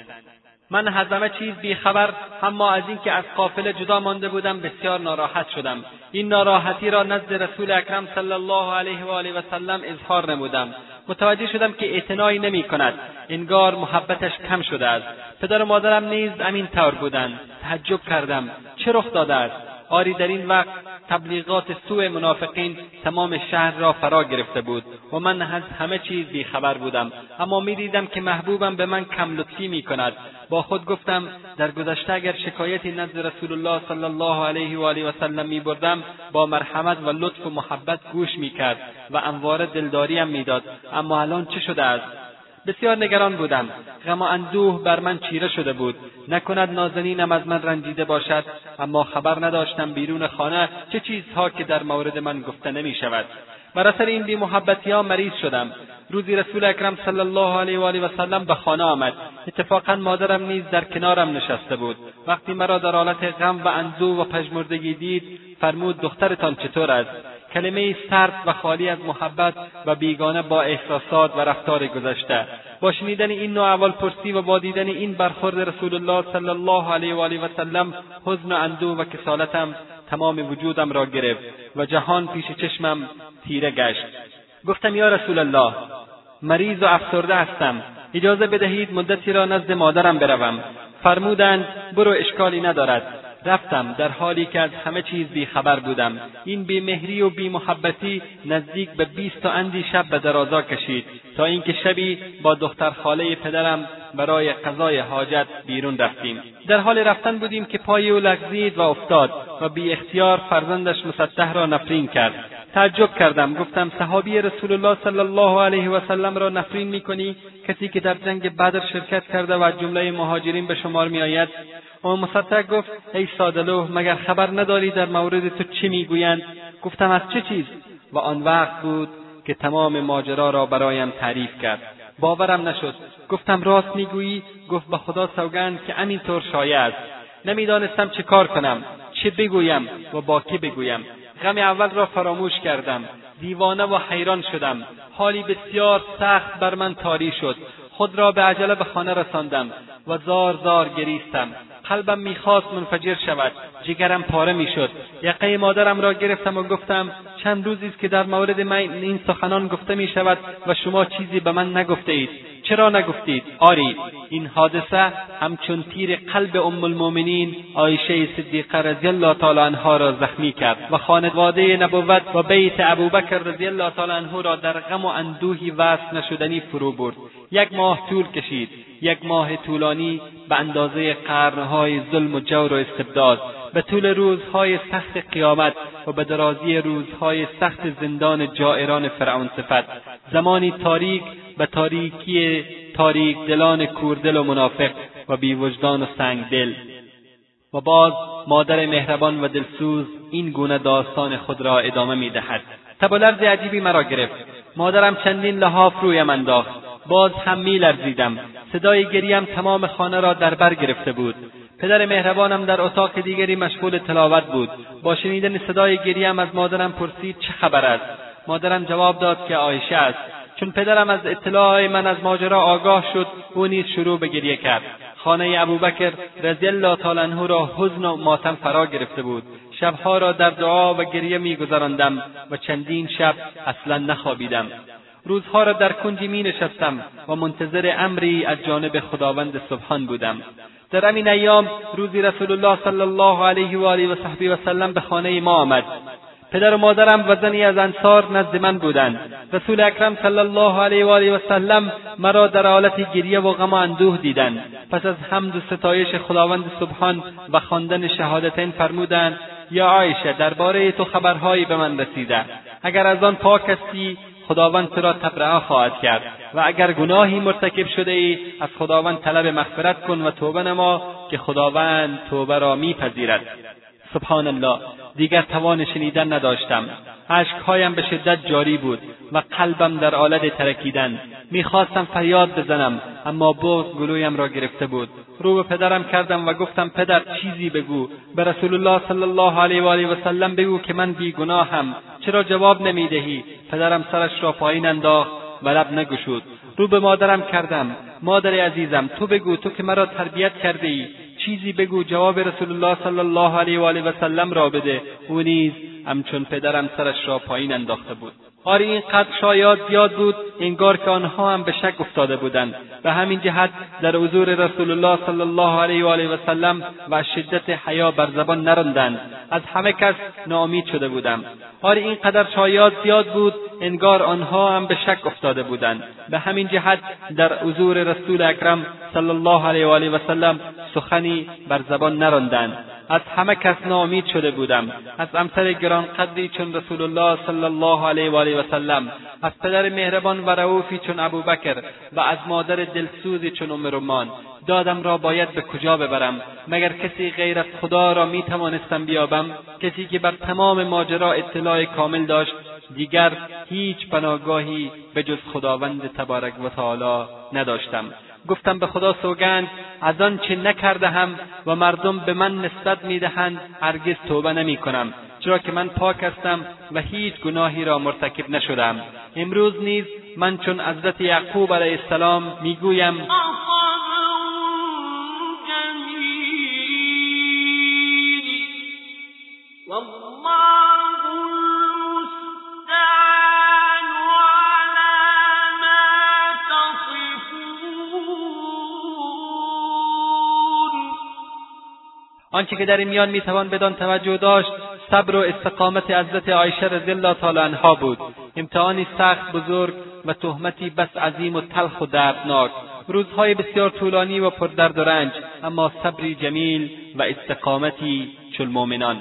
Speaker 4: من از همه چیز بیخبر اما از اینکه از قافله جدا مانده بودم بسیار ناراحت شدم. این ناراحتی را نزد رسول اکرم صلی الله علیه و آله و سلم اظهار نمودم. متوجه شدم که اعتنایی نمی کند. انگار محبتش کم شده است. پدر و مادرم نیز همین طور بودند. تعجب کردم. چه رخ داده است؟ آری در این وقت تبلیغات سوء منافقین تمام شهر را فرا گرفته بود و من از همه چیز بیخبر بودم. اما می‌دیدم که محبوبم به من کم لطفی می کند با خود گفتم در گذشته اگر شکایتی نزد رسول الله صلی الله علیه و آله و سلم می بردم با مرحمت و لطف و محبت گوش می کرد و انوار دلداریم می‌داد. اما الان چه شده است؟ بسیار نگران بودم. غم و اندوه بر من چیره شده بود. نکند نازنینم از من رنجیده باشد اما خبر نداشتم بیرون خانه چه چیزها که در مورد من گفته نمی شود بر اثر این بیمحبتی ها مریض شدم. روزی رسول اکرم صلی الله علیه و آله و سلم به خانه آمد. اتفاقا مادرم نیز در کنارم نشسته بود. وقتی مرا در حالت غم و اندوه و پژمردگی دید فرمود دخترتان چطور است؟ کلمه سرد و خالی از محبت و بیگانه با احساسات و رفتار گذشته. با شنیدن این نوع اول پرسی و با دیدن این برخورد رسول الله صلی الله علیه و آله و سلم حزن و اندوه و کسالتم تمام وجودم را گرفت و جهان پیش چشمم تیره گشت. گفتم یا رسول الله مریض و افسرده هستم. اجازه بدهید مدتی را نزد مادرم بروم. فرمودند برو اشکالی ندارد. رفتم در حالی که از همه چیز بیخبر بودم. این بیمهری و بیمحبتی نزدیک به بیست تا اندی شب به درازا کشید تا اینکه شبی با دختر خاله پدرم برای قضای حاجت بیرون رفتیم. در حال رفتن بودیم که پای او لغزید و افتاد و بی اختیار فرزندش مسطح را نفرین کرد. تعجب کردم. گفتم صحابی رسول الله صلی الله علیه و سلم را نفرین می‌کنی؟ کسی که در جنگ بدر شرکت کرده و از جمله مهاجرین به شمار میآید؟ اما مصدق گفت ای سادلو مگر خبر نداری در مورد تو چه می‌گویند؟ گفتم از چه چیز؟ و آن وقت بود که تمام ماجرا را برایم تعریف کرد. باورم نشد. گفتم راست می‌گویی؟ گفت به خدا سوگند که همینطور شایع است. نمی‌دانستم چه کار کنم چه بگویم و با کی بگویم. غم اول را فراموش کردم. دیوانه و حیران شدم. حالی بسیار سخت بر من تاری شد. خود را به عجله به خانه رساندم و زار زار گریستم. قلبم می‌خواست منفجر شود. جگرم پاره می‌شد. یقه مادرم را گرفتم و گفتم چند روزی است که در مورد من این سخنان گفته می شود و شما چیزی به من نگفته اید چرا نگفتید؟ آری این حادثه همچون تیر قلب ام المؤمنین عایشه صدیقه رضی الله تعالی عنها را زخمی کرد و خانواده نبوت و بیت ابوبکر رضی الله تعالی عنه را در غم و اندوهی وصل نشدنی فرو برد. یک ماه طول کشید. یک ماه طولانی به اندازه قرنهای ظلم و جور و استبداد به طول روزهای سخت قیامت و به درازی روزهای سخت زندان جائران فرعون صفت. زمانی تاریک به تاریکی تاریک دلان کوردل و منافق و بیوجدان و سنگ دل و باز مادر مهربان و دلسوز این گونه داستان خود را ادامه می‌دهد. تب و عجیبی مرا گرفت. مادرم چندین لحاف رویم انداخت باز هم میلرزیدم. صدای گریم تمام خانه را در بر گرفته بود. پدر مهربانم در اتاق دیگری مشغول تلاوت بود. با شنیدن صدای گریم از مادرم پرسید چه خبر است. مادرم جواب داد که عایشه است. چون پدرم از اطلاع من از ماجرا آگاه شد او نیز شروع به گریه کرد. خانه ابوبکر رضی الله تعالی عنه را حزن و ماتم فرا گرفته بود. شبها را در دعا و گریه میگذراندم و چندین شب اصلا نخوابیدم. روزها را در کنجی می نشستم و منتظر امری از جانب خداوند سبحان بودم. در همین ایام روزی رسول الله صلی الله علیه و آله و صحبی و سلم به خانه ما آمد. پدر و مادرم و زنی از انصار نزد من بودند. رسول اکرم صلی الله علیه و آله و سلم مرا در حالت گریه و غم و اندوه دیدند. پس از حمد و ستایش خداوند سبحان و خواندن شهادتین فرمودند یا عایشه درباره تو خبرهایی به من رسیده. اگر از آن پاک هستی خداوند تو را تبرعه خواهد کرد. و اگر گناهی مرتکب شده ای از خداوند طلب مغفرت کن و توبه نما که خداوند توبه را میپذیرد. سبحان الله. دیگر توان شنیدن نداشتم. اشکهایم به شدت جاری بود و قلبم در حالت ترکیدن. می‌خواستم فریاد بزنم اما بغض گلویم را گرفته بود. رو به پدرم کردم و گفتم پدر چیزی بگو. به رسول الله صلی الله علیه و آله و سلم بگو که من بیگناهم. چرا جواب نمی‌دهی؟ پدرم سرش را پایین انداخت و لب نگشود. رو به مادرم کردم. مادر عزیزم تو بگو تو که مرا تربیت کرده ای چیزی بگو جواب رسول الله صلی الله علیه و آله و سلم را بده. او نیز همچون پدرم سرش را پایین انداخته بود. آری اینقدر شایعات زیاد بود انگار که آنها هم به شک افتاده بودند. به همین جهت در حضور رسول الله صلی الله علیه و آله و سلم و شدت حیا بر زبان نراندند. از همه کس ناامید شده بودم آری اینقدر شایعات زیاد بود انگار آنها هم به شک افتاده بودند. به همین جهت در حضور رسول اکرم صلی الله علیه و آله و سلم سخنی بر زبان نراندند. از همه کس ناامید شده بودم. از امثل گرانقدری چون رسول الله صلی الله علیه و آله و سلم از پدر مهربان و رؤوفی چون ابوبکر و از مادر دلسوزی چون ام رمان. دادم را باید به کجا ببرم؟ مگر کسی غیر از خدا را می توانستم بیابم؟ کسی که بر تمام ماجرا اطلاع کامل داشت دیگر هیچ پناهگاهی به جز خداوند تبارک و تعالی نداشتم. گفتم به خدا سوگند از آن چه نکردهم و مردم به من نسبت می‌دهند هرگز توبه نمی کنم چرا که من پاک هستم و هیچ گناهی را مرتکب نشدم. امروز نیز من چون حضرت یعقوب علیه السلام می‌گویم آنچه که در این میان می‌توان بدان توجه داشت صبر و استقامت حضرت عایشه رضی الله تعالی عنها بود. امتحانی سخت بزرگ و تهمتی بس عظیم و تلخ و دردناک. روزهای بسیار طولانی و پردرد و رنج اما صبری جمیل و استقامتی چون مؤمنان.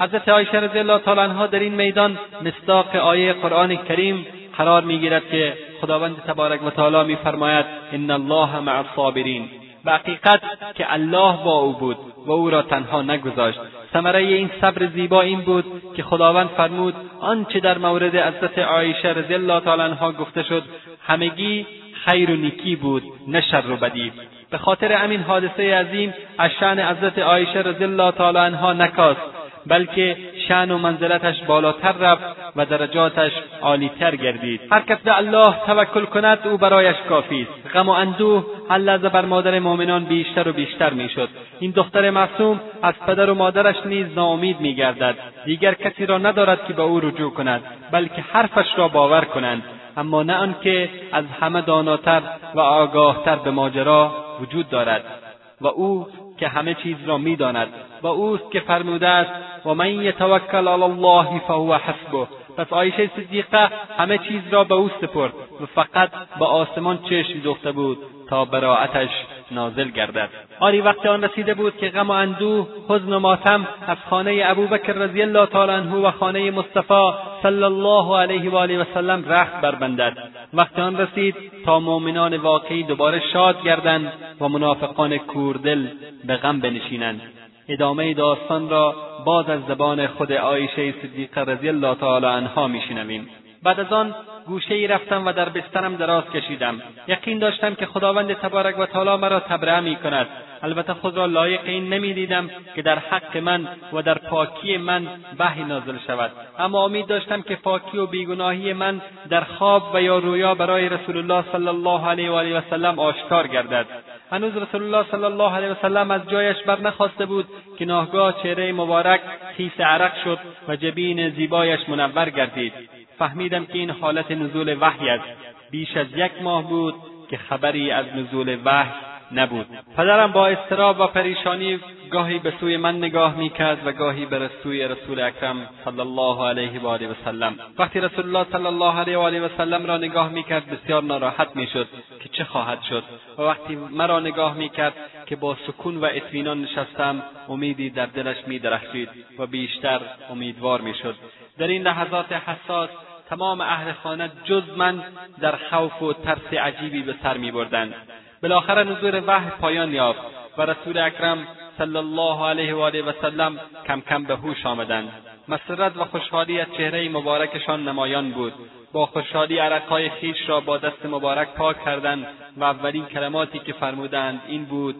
Speaker 4: حضرت عایشه رضی الله تعالی عنها در این میدان مصداق آیه قرآن کریم قرار می‌گیرد که خداوند تبارک و تعالی میفرماید ان الله مع الصابرین. و حقیقت که الله با او بود و او را تنها نگذاشت. ثمره این صبر زیبا این بود که خداوند فرمود آنچه در مورد حضرت عایشه رضی الله تعالی عنها گفته شد همگی خیر و نیکی بود نه شر و بدی. به خاطر همین حادثه عظیم از شأن حضرت عایشه رضی الله تعالی عنها نکاست بلکه شأن و منزلتش بالاتر رفت و درجاتش عالیتر گردید. هر کس به الله توکل کند او برایش کافی است. غم و اندوه هر لحظه بر مادر مؤمنان بیشتر و بیشتر می‌شد. این دختر معصوم از پدر و مادرش نیز ناامید میگردد. دیگر کسی را ندارد که به او رجوع کند بلکه حرفش را باور کنند. اما نه آنکه از همه داناتر و آگاهتر به ماجرا وجود دارد. و او که همه چیز را می‌داند و اوست که فرموده است و من یتوکل علی الله فهو حسبه. پس عایشه صدیقه همه چیز را به او سپرد و فقط به آسمان چشم دوخته بود تا براعتش نازل گردد. آری وقت آن رسیده بود که غم و اندوه حزن و ماتم از خانه ابوبکر رضی الله تعالی عنه و خانه مصطفی صلی الله علیه و آله وسلم رخت بربندد. وقت آن رسید تا مؤمنان واقعی دوباره شاد گردند و منافقان کوردل به غم بنشینند. ادامه داستان را باز از زبان خود عایشه صدیقه رضی الله تعالی عنها میشنویم. بعد از آن گوشه ای رفتم و در بسترم دراز کشیدم. یقین داشتم که خداوند تبارک و تعالی مرا تبرئه می کند البته خود را لایق این نمی‌دیدم که در حق من و در پاکی من وحی نازل شود. اما امید داشتم که پاکی و بیگناهی من در خواب و یا رویا برای رسول الله صلی الله علیه و آله و سلم آشکار گردد. هنوز رسول الله صلی الله علیه وسلم از جایش بر نخواسته بود که ناگاه چهره مبارک خیس عرق شد و جبین زیبایش منور گردید. فهمیدم که این حالت نزول وحی است. بیش از یک ماه بود که خبری از نزول وحی نبود. پدرم با اضطراب و پریشانی گاهی به سوی من نگاه می‌کرد و گاهی به سوی رسول اکرم صلی الله علیه و آله وسلم وقتی رسول الله صلی الله علیه و آله وسلم را نگاه می‌کرد بسیار ناراحت می‌شد که چه خواهد شد. و وقتی مرا نگاه می‌کرد که با سکون و اطمینان نشستم امیدی در دلش میدرخشید و بیشتر امیدوار می‌شد. در این لحظات حساس تمام اهل خانه جز من در خوف و ترس عجیبی به سر میبردند. بالاخره نزول وحی پایان یافت و رسول اکرم صلی الله علیه و آله و سلم کم کم به هوش آمدند. مسرت و خوشحالی از چهره مبارکشان نمایان بود. با خوشحالی عرقهای خیش را با دست مبارک پاک کردند و اولین کلماتی که فرمودند این بود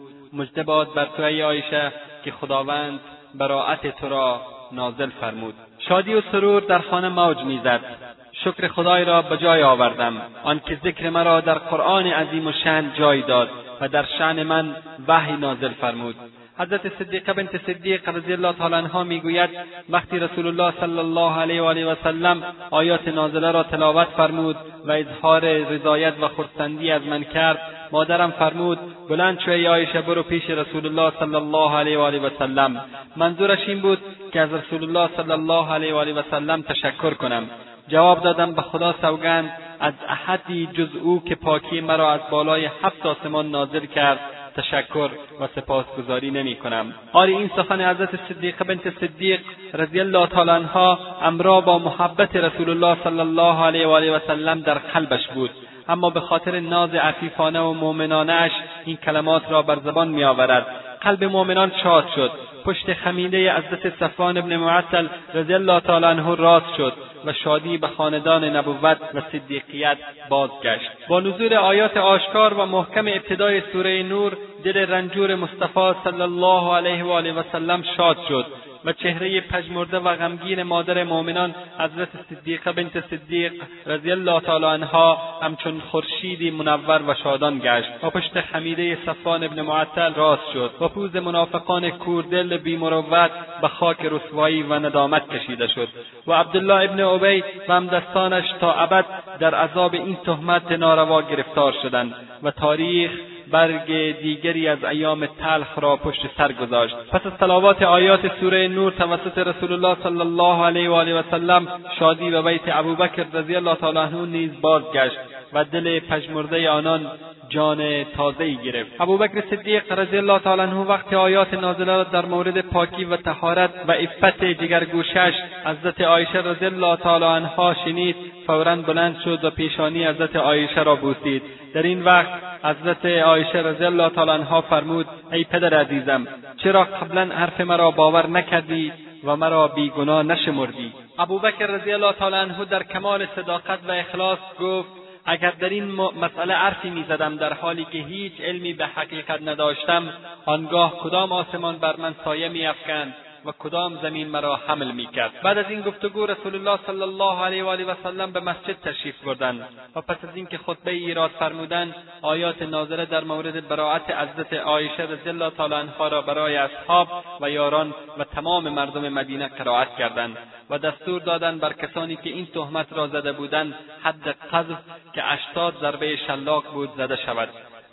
Speaker 4: باد بر تو ای عایشه که خداوند براعت تو را نازل فرمود. شادی و سرور در خانه موج می‌زد. شکر خدای را به جای آوردم. آنکه ذکر مرا در قرآن عظیم و شن جای داد و در شعن من وحی نازل فرمود. حضرت صدیقه بنت صدیق رضی الله تعالی عنها می‌گوید وقتی رسول الله صلی الله علیه و آله و سلم آیات نازله را تلاوت فرمود و اظهار رضایت و خرسندی از من کرد مادرم فرمود بلند شو ای عایشه برو پیش رسول الله صلی الله علیه و آله و سلم. منظورش این بود که از رسول الله صلی الله علیه و آله و سلم تشکر کنم. جواب دادم به خدا سوگند از احدی جز او که پاکی مرا از بالای هفت آسمان نازل کرد تشکر و سپاسگزاری نمی کنم. آری این سخن حضرت صدیقه بنت صدیق رضی الله تعالی عنها امرا با محبت رسول الله صلی الله علیه و آله و سلم در قلبش بود. اما به خاطر ناز عفیفانه و مؤمنانهاش این کلمات را بر زبان میآورد. قلب مؤمنان شاد شد. پشت خمیده حضرت صفوان ابن معطل رضی الله تعالی عنه راست شد و شادی به خاندان نبوت و صدیقیت بازگشت. با نزول آیات آشکار و محکم ابتدای سوره نور دل رنجور مصطفی صلی الله علیه و آله و سلم شاد شد. و چهره پژمرده و غمگین مادر مؤمنان حضرت صدیقه بنت صدیق رضی الله تعالی عنها همچون خورشیدی منور و شادان گشت. و پشت خمیده صفان ابن معطل راست شد. و پوز منافقان کوردل بیمروت به خاک رسوایی و ندامت کشیده شد. و عبدالله ابن عبی و همدستانش تا ابد در عذاب این تهمت ناروا گرفتار شدند و تاریخ برگ دیگری از ایام تلخ را پشت سر گذاشت. پس از تلاوات آیات سوره نور توسط رسول الله صلی الله علیه و آله و سلم شادی و بیت ابوبکر رضی الله تعالی عنه نیز بازگشت. و دل پژمرده آنان جان تازهای گرفت. ابوبکر صدیق رضی الله تعالی عنه وقتی آیات نازله را در مورد پاکی و تهارت و عفت جگرگوشش حضرت عایشه رضی الله تعالی عنها شنید فورا بلند شد و پیشانی حضرت عایشه را بوسید. در این وقت حضرت عایشه رضی الله تعالی عنها فرمود ای پدر عزیزم چرا قبلا حرف مرا باور نکردی و مرا بیگناه نشمردی؟ ابوبکر رضی الله تعالی عنه در کمال صداقت و اخلاص گفت اگر در این مسئله حرفی می‌زدم در حالی که هیچ علمی به حقیقت نداشتم آنگاه کدام آسمان بر من سایه میافکند؟ و کدام زمین مرا حمل می‌کرد. بعد از این گفتگو رسول الله صلی الله علیه و آله و سلم به مسجد تشریف بردند و پس از اینکه خطبه ایراد فرمودند آیات نازله در مورد براعت حضرت عایشه رضی الله تعالی عنها را برای اصحاب و یاران و تمام مردم مدینه قرائت کردند و دستور دادند بر کسانی که این تهمت را زده بودند حد قذف که هشتاد ضربه شلاق بود زده شود.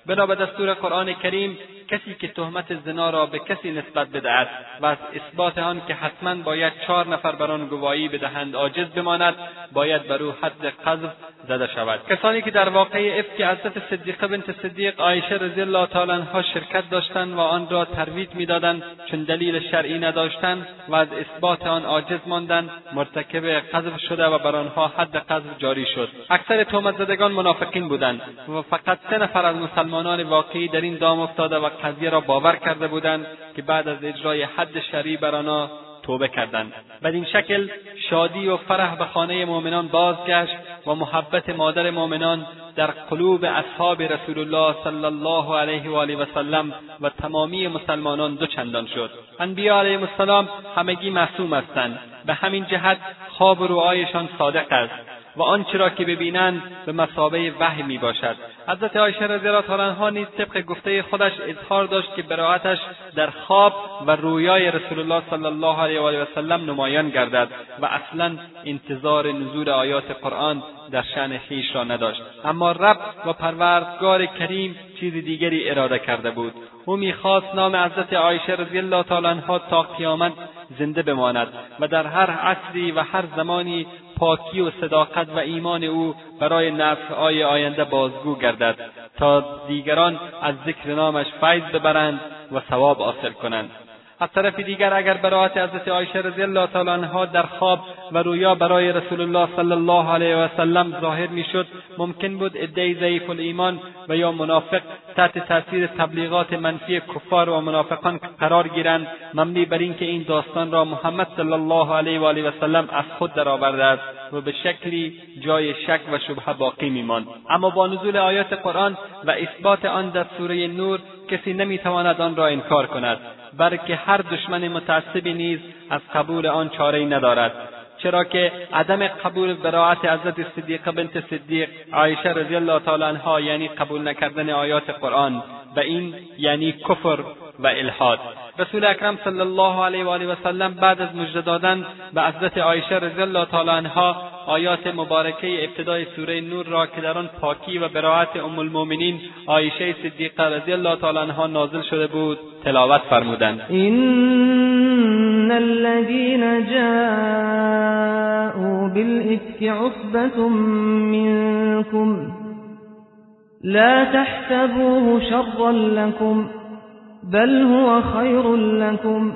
Speaker 4: بنا به دستور قرآن کریم کسی که تهمت زنا را به کسی نسبت بدهد و از اثبات آن که حتما باید چهار نفر بر آن گواهی بدهند عاجز بماند باید بر او حد قذف زده شود. کسانی که در واقعه افک حضرت صدیقه بنت صدیق عایشه رضی الله تعالی عنها شرکت داشتند و آن را ترویج می‌دادند چون دلیل شرعی نداشتند و از اثبات آن عاجز ماندند مرتکب قذف شده و بر آنها حد قذف جاری شد. اکثر تهمت زدگان منافقین بودند و فقط سه نفر از مسلمانان واقعی در این دام افتاده و قضیه را باور کرده بودند که بعد از اجرای حد شرعی بر آنها توبه کردند. بدین شکل شادی و فرح به خانه مؤمنان بازگشت و محبت مادر مؤمنان در قلوب اصحاب رسول الله صلی الله علیه و آله و سلم و تمامی مسلمانان دو چندان شد. انبیا علیهم السلام همگی معصوم هستند. به همین جهت خواب و رؤایشان صادق است. و آنچه را که ببینند به مثابه وحی می باشد حضرت عایشه رضی الله تعالی عنها نیز طبق گفته خودش اظهار داشت که براعتش در خواب و رویای رسول الله صلی الله علیه و وسلم نمایان گردد و اصلا انتظار نزول آیات قرآن در شأن خویش را نداشت. اما رب و پروردگار کریم چیز دیگری اراده کرده بود. او می‌خواست نام حضرت عایشه رضی الله تعالی عنها تا قیامت زنده بماند و در هر عصری و هر زمانی پاکی و صداقت و ایمان او برای نسلهای آینده بازگو گردد تا دیگران از ذکر نامش فیض ببرند و ثواب حاصل کنند. از طرف دیگر اگر براعت حضرت عایشه رضی الله تعالی عنها در خواب و رویا برای رسول الله صلی الله علیه و سلم ظاهر می‌شد ممکن بود عدهای ضعیف الایمان و یا منافق تحت تاثیر تبلیغات منفی کفار و منافقان قرار گیرند. مبنی بر اینکه این داستان را محمد صلی الله علیه و آله و سلم از خود درآورده است و به شکلی جای شک و شبهه باقی میماند. اما با نزول آیات قرآن و اثبات آن در سوره نور کسی نمی‌تواند آن را انکار کند. بلکه هر دشمن متعصبی نیز از قبول آن چارهای ندارد. چرا که عدم قبول براعت حضرت صدیقه بنت صدیق عایشه رضی الله تعالی عنها یعنی قبول نکردن آیات قرآن و این یعنی کفر و الحاد. رسول اکرم صلی الله علیه و آله و سلم بعد از مژده دادن به حضرت عایشه رضی الله تعالی عنها آیات مبارکه ابتدای سوره نور را که در آن پاکی و براعت ام المؤمنین عایشه صدیقه رضی الله تعالی عنها نازل شده بود تلاوت فرمودند.
Speaker 6: ان الذين جاءوا بالافك عصبه منكم لا تحسبوه شرا لكم بل هو خير لكم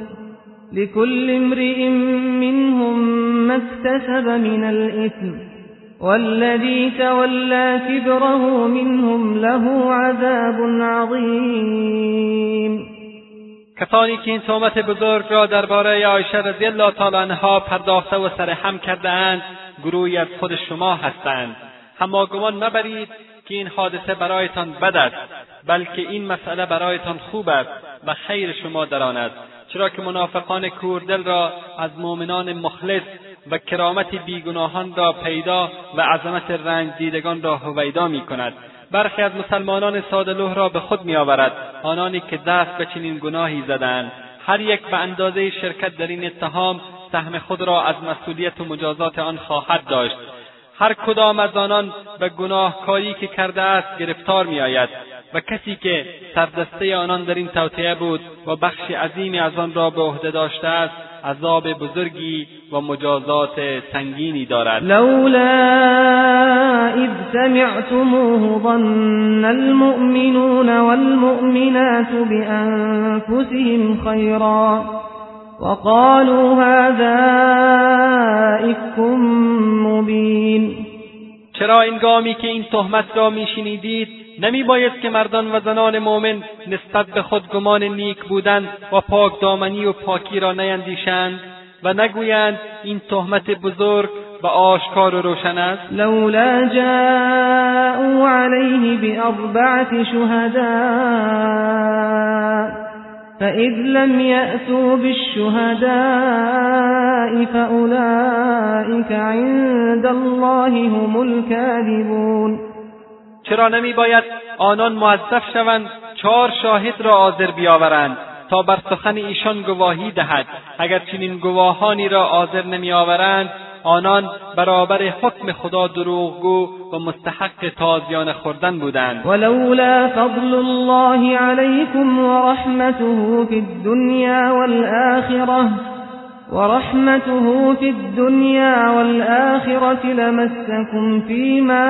Speaker 6: لكل امرئ منهم ما اكتسب من الإثم والذي تولى كبره منهم له عذاب عظيم.
Speaker 4: کسانی که این تهمت بزرگ را درباره عایشه رضی الله تعالی عنها پرداخته و سرهم کردهاند گروهی از خود شما هستند. اما گمان مبرید که این حادثه برایتان بد است بلکه این مسئله برایتان خوب است و خیر شما در آن است. چرا که منافقان کوردل را از مؤمنان مخلص و کرامت بیگناهان را پیدا و عظمت رنج دیدگان را هویدا می کند. برخی از مسلمانان سادلوه را به خود میآورد. آنانی که دست به چنین گناهی زدند. هر یک به اندازه شرکت در این اتهام سهم خود را از مسئولیت و مجازات آن خواهد داشت. هر کدام از آنان به گناهکاری که کرده است گرفتار میآید. و کسی که سردسته آنان در این توطئه بود و بخش عظیمی از آن را به عهده داشته است عذاب بزرگی و مجازات سنگینی دارد.
Speaker 6: لولا اذ سمعتموه ظن المؤمنون والمؤمنات بأنفسهم خيرا وقالوا هذا افک مبین
Speaker 4: چرا انگامی که این تهمت را میشنیدید نمی باید که مردان و زنان مؤمن نسبت به خود گمان نیک بودن و پاک دامنی و پاکی را نیندیشند و نگویند این تهمت بزرگ و آشکار و روشن است.
Speaker 6: لولا جاءوا علیه بأربعة شهداء فإذ لم يأتوا بالشهداء فأولئك عند الله هم الكاذبون.
Speaker 4: چرا نمی باید آنان موظف شوند چهار شاهد را حاضر بیاورند تا بر سخن ایشان گواهی دهد؟ اگر چنین گواهانی را حاضر نمیآورند آنان برابر حکم خدا دروغگو و مستحق تازیان خوردن بودند.
Speaker 6: ولولا فضل الله علیکم ورحمته فی الدنیا والآخرة. ورحمته في الدنيا والآخرة لمسكم فيما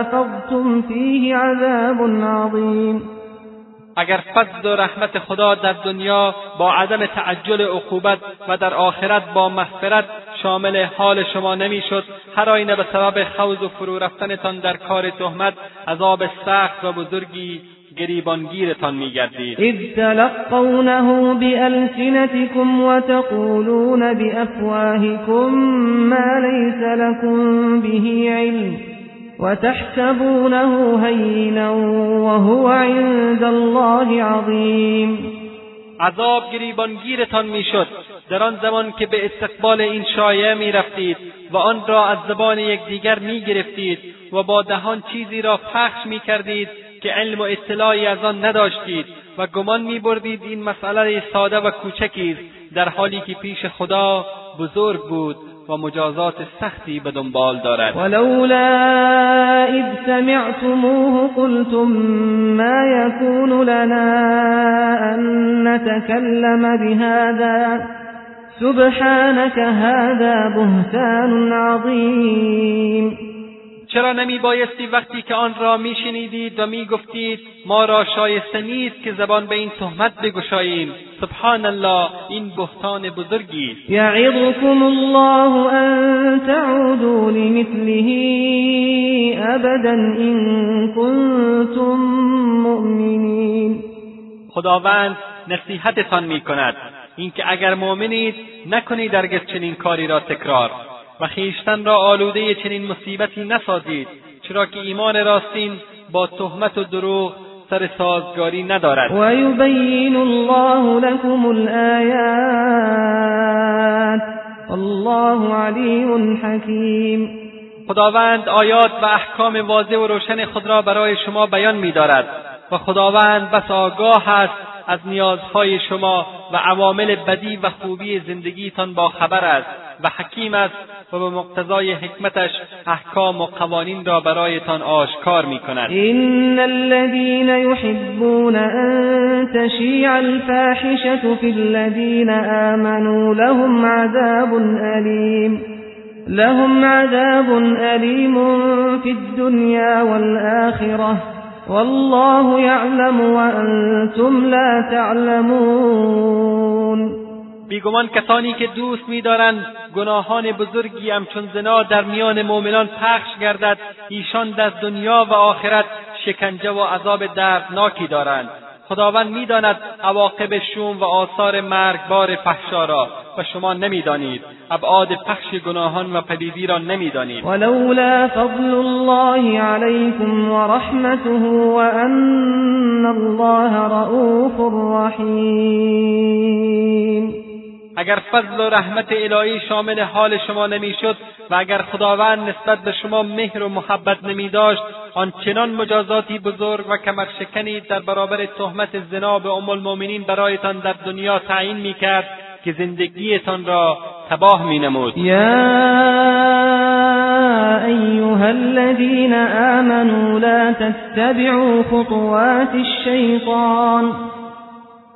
Speaker 6: أفضتم فيه عذاب عظيم.
Speaker 4: اگر فضل و رحمت خدا در دنیا با عدم تعجل عقوبت و در آخرت با مغفرت شامل حال شما نمی‌شد هر آینه به سبب خوض و فرو رفتنتان در کار تهمت عذاب سخت و بزرگی گریبانگیرتان میگردید.
Speaker 6: اذ تلقونه بألسنتكم وتقولون بأفواهكم ما ليس لكم به علم وتحسبونه هینا وهو عند الله عظیم
Speaker 4: عذاب گریبانگیرتان می‌شد در آن زمان که به استقبال این شایعه می‌رفتید و آن را از زبان یکدیگر می‌گرفتید و با دهان چیزی را پخش می‌کردید که علم و اطلاعی از آن نداشتید و گمان میبردید این مسئله ساده و کوچکی است در حالی که پیش خدا بزرگ بود و مجازات سختی به دنبال دارد.
Speaker 6: ولولا اذ سمعتموه قلتم ما يكون لنا ان نتكلم بهذا. سبحانك هذا بهتان عظیم.
Speaker 4: چرا نمی بایستی وقتی که آن را میشنیدید و می‌گفتید ما را شایسته نیست که زبان به این تهمت بگشاییم؟ سبحان الله این بهتان بزرگی است.
Speaker 6: یعظکم الله ان تعودوا لمثله ابدا ان کنتم مؤمنین.
Speaker 4: خداوند نصیحتتان می کند اینکه اگر مؤمنید نکنید درگز چنین کاری را تکرار. و خویشتن را آلوده چنین مصیبتی نسازید چرا که ایمان راستین با تهمت و دروغ سر سازگاری ندارد.
Speaker 6: و یبین الله لكم الآیات. الله علیم حکیم.
Speaker 4: خداوند آیات و احکام واضح و روشن خود را برای شما بیان می‌دارد و خداوند بس آگاه است از نیازهای شما و عوامل بدی و خوبی زندگیتان با خبر است و حکیم است و به مقتضای حکمتش احکام و قوانین را برایتان آشکار می کند
Speaker 6: این الذین یحبون ان تشیع الفاحشة فی الذین آمنوا لهم عذاب علیم لهم عذاب علیم فی الدنیا والآخرة. والله یعلم وانتم لا تعلمون.
Speaker 4: بیگمان کسانی که دوست می‌دارند گناهان بزرگی همچون زنا در میان مؤمنان پخش گردد ایشان در دنیا و آخرت شکنجه و عذاب دردناکی دارند. خداوند می‌داند عواقب شوم و آثار مرگبار فحشا را و شما نمی‌دانید. ابعاد پخش گناهان و پلیدی را نمی‌دانید.
Speaker 6: ولولا فضل الله علیکم ورحمته وان الله رؤوف رحیم.
Speaker 4: اگر فضل و رحمت الهی شامل حال شما نمی‌شد و اگر خداوند نسبت به شما مهر و محبت نمی داشت آنچنان مجازاتی بزرگ و کمرشکنی در برابر تهمت زنا به ام المؤمنین برایتان در دنیا تعیین می‌کرد که زندگیتان را تباه می نمود
Speaker 6: یا ایها الذين آمنوا لا تتبعوا خطوات الشيطان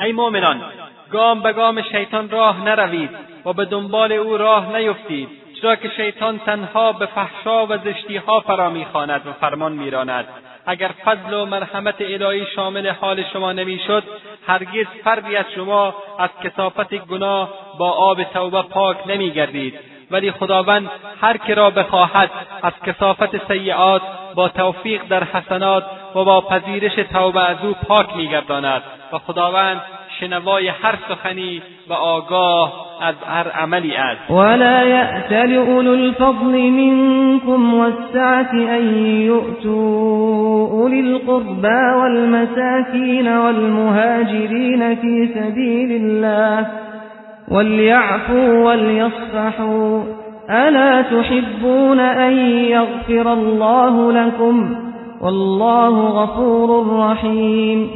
Speaker 4: ای مؤمنان گام به گام شیطان راه نروید و به دنبال او راه نیفتید چرا که شیطان تنها به فحشا و زشتیها فرا می‌خواند و فرمان میراند. اگر فضل و مرحمت الهی شامل حال شما نمی‌شد هرگز فردی از شما از کسافت گناه با آب توبه پاک نمیگردید. ولی خداوند هر که را بخواهد از کسافت سیعات با توفیق در حسنات و با پذیرش توبه از او پاک میگرداند. و خداوند شنوای هر سخنی و آگاه از هر عملی است.
Speaker 6: ولا یأتل اولو الفضل منكم والسعة ان یؤتوا اولی القربى والمساکین والمهاجرین في سبیل الله وليعفوا وليصفحوا ألا تحبون أن يغفر الله لكم والله غفور رحیم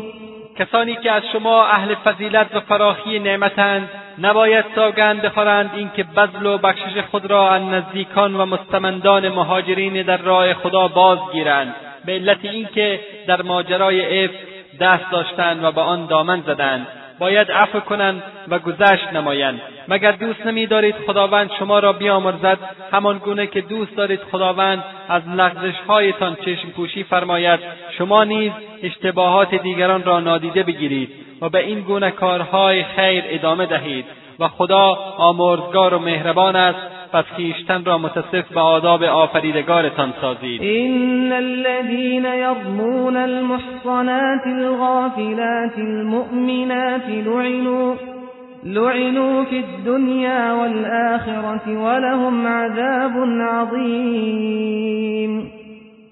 Speaker 4: کسانی که از شما اهل فضیلت و فراخی نعمتند نباید سوگند بخورند اینکه بذل و بخشش خود را از نزدیکان و مستمندان مهاجرین در راه خدا بازگیرند به علت اینکه در ماجرای افک دست داشتند و به آن دامن زدند. باید عفو کنند و گذشت نمایند. مگر دوست نمیدارید خداوند شما را بیامرزد؟ همان گونه که دوست دارید خداوند از لغزشهایتان چشم پوشی فرماید شما نیز اشتباهات دیگران را نادیده بگیرید و به این گونه کارهای خیر ادامه دهید و خدا آمرزگار و مهربان است. پس خویشتن را متصف به آداب آفریدگارتان سازید.
Speaker 6: این الذین یرمون المحصنات الغافلات المؤمنات لعنوا لعنوا في الدنيا والآخرة ولهم عذاب عظیم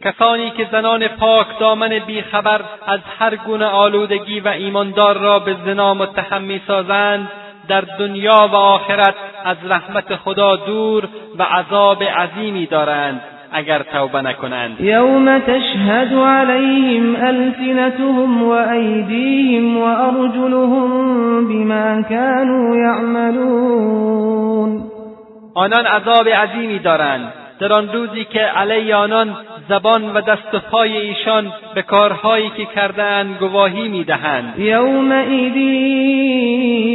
Speaker 4: کسانی که زنان پاک دامن بیخبر از هر گونه آلودگی و ایماندار را به زنا متهم می‌سازند در دنیا و آخرت از رحمت خدا دور و عذاب عظیمی دارند اگر توبه نکنند.
Speaker 6: یوم تشهد علیهم السنتهم و ایدیهم و ارجلهم بما كانوا یعملون.
Speaker 4: آنان عذاب عظیمی دارند در آن روزی که علی آنان زبان و دست و پای ایشان به کارهایی که کردهاند گواهی می‌دهند.
Speaker 6: یومئذ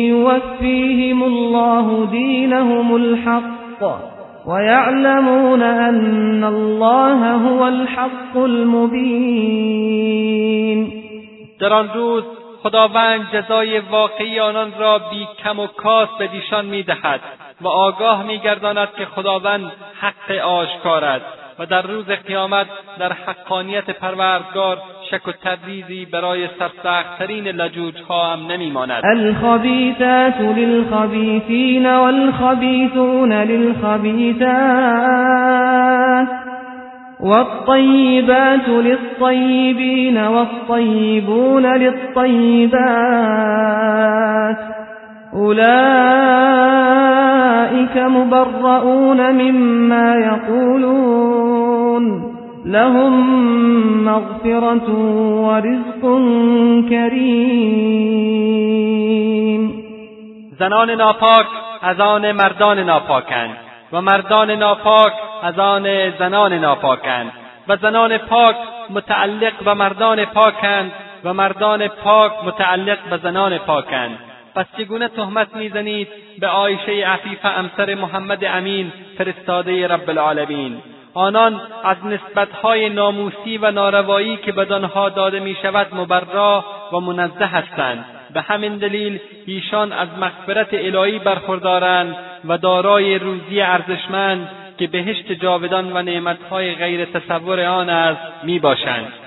Speaker 6: یوفیهم الله دینهم الحق ويعلمون أن الله هو الحق المبین.
Speaker 4: در آن روز خداوند جزای واقعی آنان را بی کم و کاس به دیشان می‌دهد و آگاه میگرداند که خداوند حق آشکار است. و در روز قیامت در حقانیت پروردگار شک و تردیدی برای سرسختترین لجوجها هم نمیماند.
Speaker 6: الخبیثات للخبیثین والخبیثون للخبیثات والطيبات للطيبين والطيبون للطيبات أولئك مبرؤون مما يقولون. لهم مغفرة ورزق كريم.
Speaker 4: زنان ناپاک از آن مردان ناپاکند و مردان ناپاک از آن زنان ناپاکند و زنان پاک متعلق به مردان پاکند و مردان پاک متعلق به زنان پاکند. پس چگونه تهمت می‌زنید؟ به عایشه عفیفه امسر محمد امین فرستاده رب العالمین. آنان از نسبتهای ناموسی و ناروایی که بدانها داده می شود مبرا و منزه هستند. به همین دلیل ایشان از مغفرت الهی برخوردارند و دارای روزی ارزشمند که بهشت جاودان و نعمتهای غیر تصور آن است می باشند.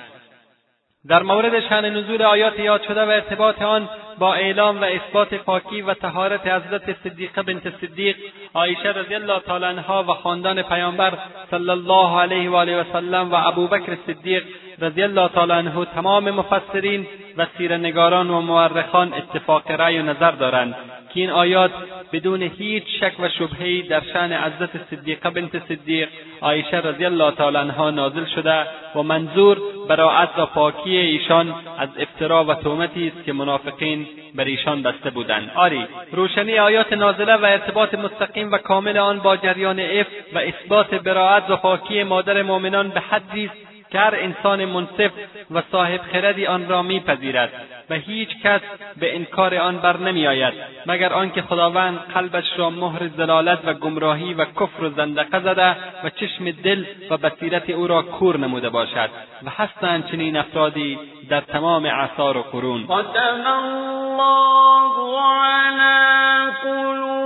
Speaker 4: در مورد شن نزول آیات یاد شده و ارتباط آن با اعلام و اثبات پاکی و تهارت حضرت صدیقه بنت صدیق عایشه رضی الله تعالی عنها و خاندان پیامبر صلی الله علیه و آله و سلم و ابوبکر صدیق رضی الله تعالی عنه تمام مفسرین و سیرنگاران و مورخان اتفاق رأی و نظر دارند. که این آیات بدون هیچ شک و شبههای در شأن حضرت صدیقه بنت صدیق عایشه رضی الله تعالی عنها نازل شده و منظور براعت و پاکی ایشان از افترا و تهمتی است که منافقین بر ایشان بسته بودند. آری روشنی آیات نازله و ارتباط مستقیم و کامل آن با جریان اف و اثبات براعت و پاکی مادر مؤمنان به حدی است که هر انسان منصف و صاحب خردی آن را میپذیرد و هیچ کس به انکار آن بر نمیآید مگر آنکه خداوند قلبش را مهر زلالت و گمراهی و کفر و زندقه زده و چشم دل و بصیرت او را کور نموده باشد و هستند چنین افرادی در تمام اعصار و قرون.
Speaker 1: ختم الله على قلوبهم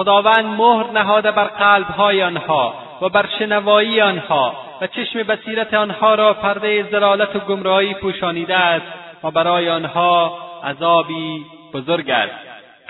Speaker 4: خداوند مهر نهاده بر قلبهای آنها و بر شنوایی آنها و چشم بصیرت آنها را پرده زلالت و گمراهی پوشانیده است و برای آنها عذابی بزرگ است.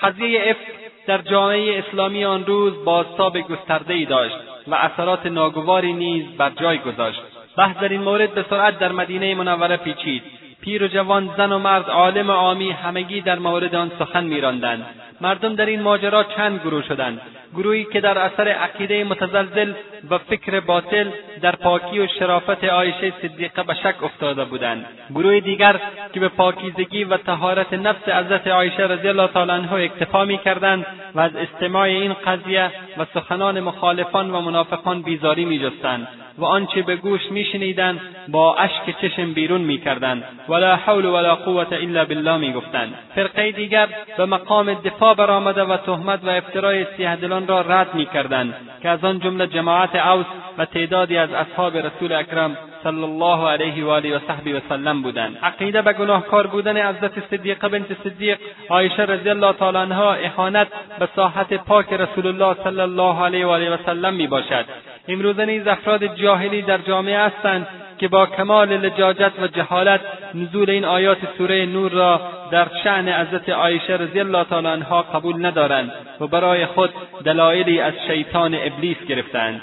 Speaker 4: قضیه افک در جامعه اسلامی آن روز بازتاب گستردهای داشت و اثرات ناگواری نیز بر جای گذاشت. بحث در این مورد به سرعت در مدینه منوره پیچید. پیر و جوان زن و مرد عالم و عامی همگی در مورد آن سخن میراندند. مردم در این ماجرا چند گروه شدند. گروهی که در اثر عقیده متزلزل و فکر باطل در پاکی و شرافت عایشه صدیقه به شک افتاده بودند. گروه دیگر که به پاکیزگی و طهارت نفس حضرت عایشه رضی الله تعالی عنها اکتفا می‌کردند و از استماع این قضیه و سخنان مخالفان و منافقان بیزاری میجستند. و آنچه به گوش میشنیدند با اشک چشم بیرون می‌کردند. ولا حول ولا قوت الا بالله می‌گفتند. فرقه دیگر به مقام دفاع برآمده و تهمت و افترای سیهدلان را رد می‌کردند که از آن جمله جماعت اوس و تعدادی از اصحاب رسول اکرم صلی الله علیه و آله و صحبی سلم بودند. عقیده به گناهکار بودن حضرت صدیقه بنت صدیق عایشه رضی الله تعالی عنها اهانت به ساحت پاک رسول الله صلی الله علیه و آله و سلم می‌باشد. امروزه نیز افراد جاهلی در جامعه هستند که با کمال لجاجت و جهالت نزول این آیات سوره نور را در شعن حضرت عایشه رضی الله تعالی عنها قبول ندارند و برای خود دلایلی از شیطان ابلیس گرفتند.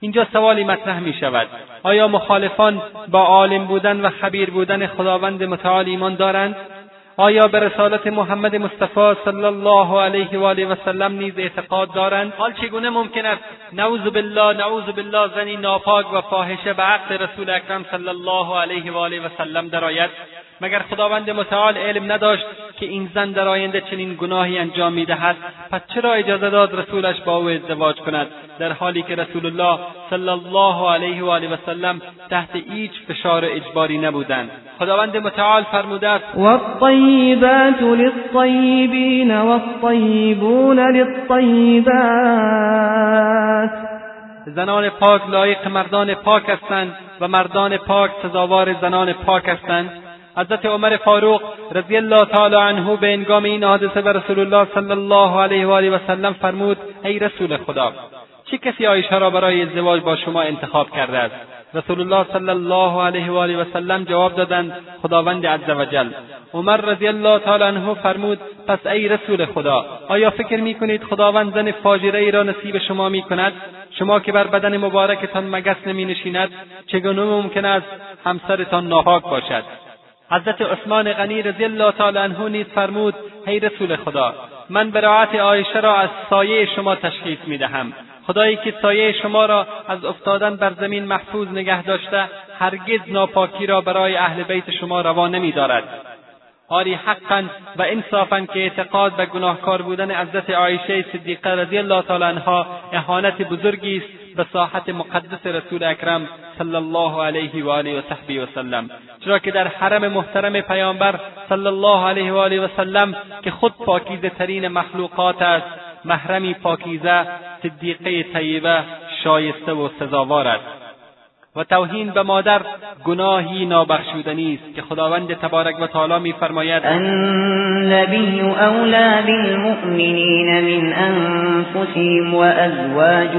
Speaker 4: اینجا سوالی مطرح می شود آیا مخالفان با عالم بودن و خبیر بودن خداوند متعال ایمان دارند؟ آیا به رسالت محمد مصطفی صلی الله علیه و آله و سلم نیز اعتقاد دارند؟ حال چگونه ممکن است؟ نعوذ بالله نعوذ بالله زنی ناپاک و فاحشه به حق رسول اکرم صلی الله علیه و آله و سلم درآید. مگر خداوند متعال علم نداشت که این زن در آینده چنین گناهی انجام می‌دهد؟ پس چرا اجازه داد رسولش با او ازدواج کند؟ در حالی که رسول الله صلی الله علیه و آله و سلم تحت هیچ فشار اجباری نبودند. خداوند متعال فرموده است
Speaker 6: والطيبات للطيبين والطيبون للطيبات
Speaker 4: زنان پاک لایق مردان پاک هستند و مردان پاک سزاوار زنان پاک هستند. حضرت عمر فاروق رضی الله تعالی عنه به انگام این حادثه به رسول الله صلی الله علیه و آله و سلم فرمود ای رسول خدا چه کسی عایشه را برای ازدواج با شما انتخاب کرده است؟ رسول الله صلی الله علیه و آله و سلم جواب دادند خداوند عز وجل عمر رضی الله تعالی عنه فرمود پس ای رسول خدا آیا فکر می‌کنید خداوند زن فاجره ای را نصیب شما می‌کند؟ شما که بر بدن مبارکتان مگس نمی نشیند چگونه ممکن است همسرتان ناپاک باشد؟ حضرت عثمان غنی رضی الله تعالی عنه نیز فرمود ای رسول خدا من براعت عایشه را از سایه شما تشخیص می‌دهم. خدایی که سایه شما را از افتادن بر زمین محفوظ نگه داشته هرگز ناپاکی را برای اهل بیت شما روا نمیدارد. آری حقا و انصافا که اعتقاد به گناهکار بودن حضرت عایشه صدیقه رضی الله تعالی عنها اهانت بزرگی است به ساحت مقدس رسول اکرم صلی الله علیه و آله و صحبه و سلم. چرا که در حرم محترم پیامبر صلی الله علیه و آله و سلم که خود پاکیزه ترین مخلوقات است محرمی پاکیزه صدیقه طیبه شایسته و سزاوار است. و توهین به مادر گناهی نابخشودنی است که خداوند تبارک و تعالی میفرماید.
Speaker 5: النبی اولا بالمؤمنین من انفسهم وازواجه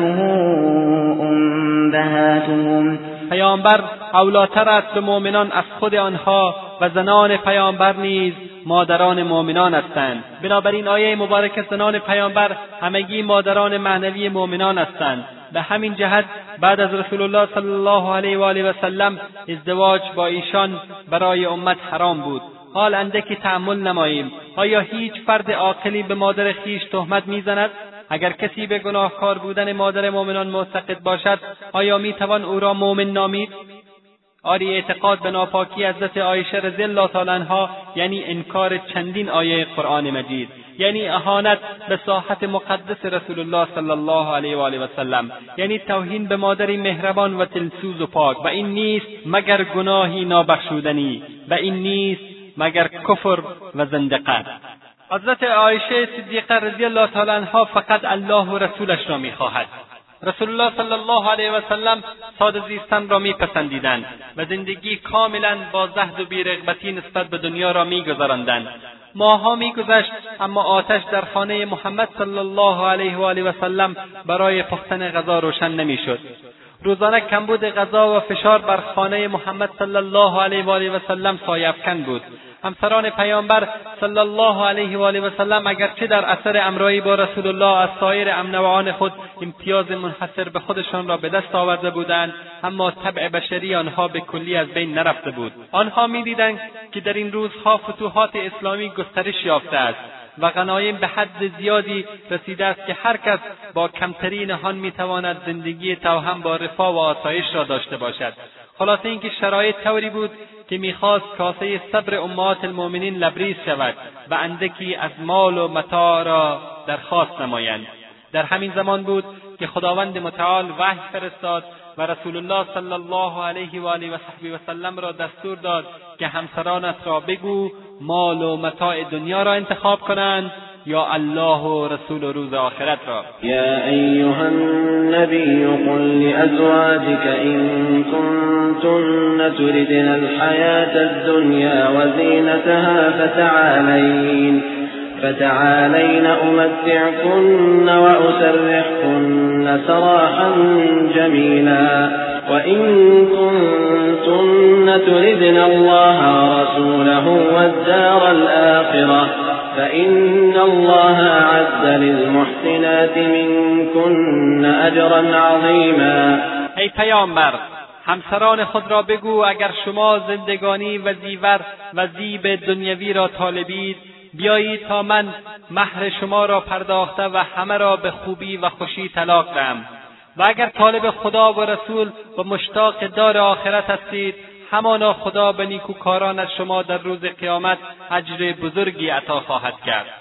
Speaker 5: امهاتهم.
Speaker 4: پیامبر اولاتر است به مؤمنان از خود آنها و زنان پیامبر نیز مادران مؤمنان هستند. بنابراین آیه مبارک زنان پیامبر همگی مادران معنوی مؤمنان هستند. به همین جهت بعد از رسول الله صلی الله علیه و آله و سلم ازدواج با ایشان برای امت حرام بود. حال اندکی تأمل نماییم. آیا هیچ فرد عاقلی به مادر خیش تهمت می‌زند؟ اگر کسی به گناهکار بودن مادر مؤمنان معتقد باشد آیا می‌توان او را مؤمن نامید؟ آری اعتقاد به ناپاکی حضرت عایشه رضی الله تعالی عنها یعنی انکار چندین آیه قرآن مجید یعنی اهانت به ساحت مقدس رسول الله صلی الله علیه و آله و سلم یعنی توهین به مادری مهربان و تلسوز و پاک و این نیست مگر گناهی نابخشودنی و این نیست مگر کفر و زندقت حضرت عایشه صدیقه رضی الله تعالی عنها فقط الله و رسولش را می‌خواهد. رسول الله صلی الله علیه و سلم ساده زیستن را میپسندیدند و زندگی کاملا با زهد و بیرغبتی نسبت به دنیا را میگذراندند ماهها میگذشت اما آتش در خانه محمد صلی الله علیه و آله و سلم برای پختن غذا روشن نمی‌شد روزانه کمبود غذا و فشار بر خانه محمد صلی الله علیه و آله و سلم سایهافکن بود همسران پیامبر صلی الله علیه و آله و سلم اگرچه در اثر امرایی با رسول الله از سایر امنوعان خود امتیاز منحصر به خودشان را به دست آورده بودند اما طبع بشری آنها به کلی از بین نرفته بود. آنها می‌دیدند که در این روزها فتوحات اسلامی گسترش یافته است. و غنایم به حد زیادی رسیده است که هر کس با کمترین آن می‌تواند زندگی توهم با رفاه و آسایش را داشته باشد. خلاصه اینکه شرایط طوری بود که می‌خواست کاسه صبر امهات المؤمنین لبریز شود و اندکی از مال و متاع را درخواست نمایند. در همین زمان بود که خداوند متعال وحی فرستاد و رسول الله صلی الله علیه و آله و صحبی و سلم را دستور داد که همسرانت را بگو مال و متاع دنیا را انتخاب کنند یا الله و رسول و روز آخرت را.
Speaker 7: یا ایها النبی قل لأزواجك إن كنتن تردن الحياة الدنيا وزينتها فتعالين فتعالين أمتعكن وأسرحكن سراحا جميلا وإن كنتن تردن الله ورسوله والدار الآخرة فإن الله عز للمحسنات منكن أجرا عظیما
Speaker 4: ای پیامبر همسران خود را بگو اگر شما زندگانی و زیور و زیب دنیوی را طالبید بیایید تا من مهر شما را پرداخته و همه را به خوبی و خوشی طلاق دهم. و اگر طالب خدا و رسول و مشتاق دار آخرت هستید همانا خدا به نیکوکاران از شما در روز قیامت اجر بزرگی عطا خواهد کرد.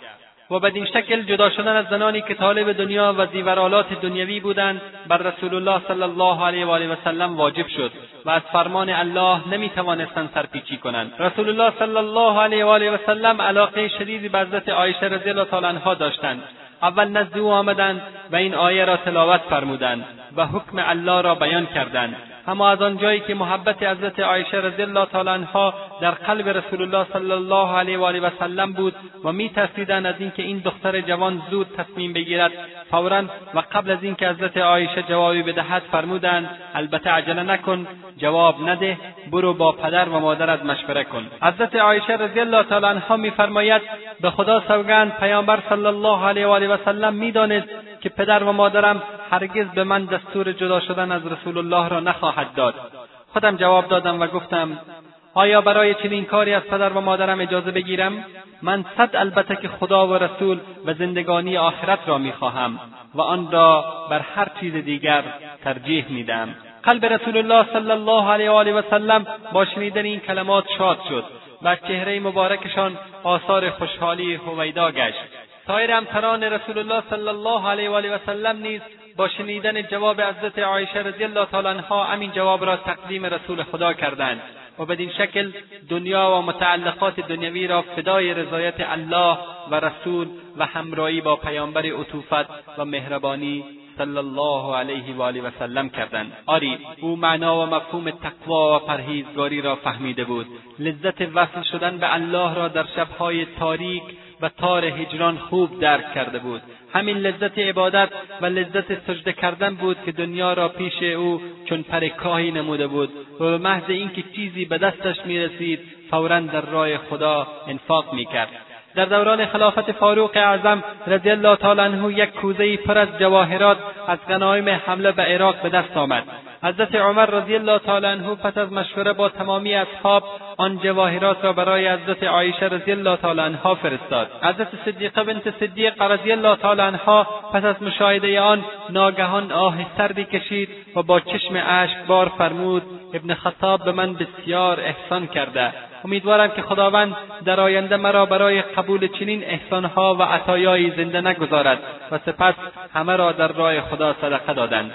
Speaker 4: و بدین شکل جدا شدن از زنانی که طالب دنیا و زیورالات دنیوی بودند بر رسول الله صلی الله علیه و آله و سلم واجب شد و از فرمان الله نمی‌توانستند سرپیچی کنند. رسول الله صلی الله علیه و آله و سلم علاقه شدیدی به حضرت عایشه رضی الله تعالی عنها داشتند. اول نزد او آمدند و این آیه را تلاوت فرمودند و حکم الله را بیان کردند. اما از آنجایی که محبت حضرت عایشه رضی الله تعالی عنها در قلب رسول الله صلی الله علیه و آله و سلم بود و میترسیدند از اینکه این دختر جوان زود تصمیم بگیرد. فورا و قبل از اینکه حضرت عایشه جوابی بدهد فرمودند البته عجله نکن جواب نده برو با پدر و مادرت مشوره کن. حضرت عایشه رضی الله تعالی عنها میفرماید به خدا سوگند پیامبر صلی الله علیه و آله و سلم می‌دانست که پدر و مادرم هرگز به من دستور جدا شدن از رسول الله را نخواهد داد. خودم جواب دادم و گفتم آیا برای چنین کاری از پدر و مادرم اجازه بگیرم؟ من صد البته که خدا و رسول و زندگانی آخرت را می‌خواهم و آن را بر هر چیز دیگر ترجیح میدم قلب رسول الله صلی الله علیه و آله و سلم با شنیدن این کلمات شاد شد و چهره مبارکشان آثار خوشحالی هویدا گشت. سایر همسران رسول الله صلی الله علیه و آله و سلم نیز با شنیدن جواب حضرت عایشه رضی الله تعالی عنها همین جواب را تقدیم رسول خدا کردند و بدین شکل دنیا و متعلقات دنیوی را فدای رضایت الله و رسول و همراهی با پیامبر عطوفت و مهربانی صلی الله علیه و آله و سلم کردند. آری او معنا و مفهوم تقوا و پرهیزگاری را فهمیده بود. لذت وصل شدن به الله را در شبهای تاریک و تار هجران خوب درک کرده بود. همین لذت عبادت و لذت سجده کردن بود که دنیا را پیش او چون پرکاهی نموده بود و به محض اینکه چیزی به دستش می‌رسید فورا در راه خدا انفاق می‌کرد. در دوران خلافت فاروق اعظم رضی الله تعالی عنه یک کوزهای پر از جواهرات از غنایم حمله به عراق به دست آمد. حضرت عمر رضی الله تعالی عنه پس از مشوره با تمامی اصحاب آن جواهرات را برای حضرت عایشه رضی الله تعالی عنها فرستاد. حضرت صدیقه بنت صدیق رضی الله تعالی عنها پس از مشاهده آن ناگهان آه سردی کشید و با چشم اشک بار فرمود ابن خطاب به من بسیار احسان کرده امیدوارم که خداوند در آینده مرا برای قبول چنین احسانها و عطایایی زنده نگذارد و سپس همه را در راه خدا صدقه دادند.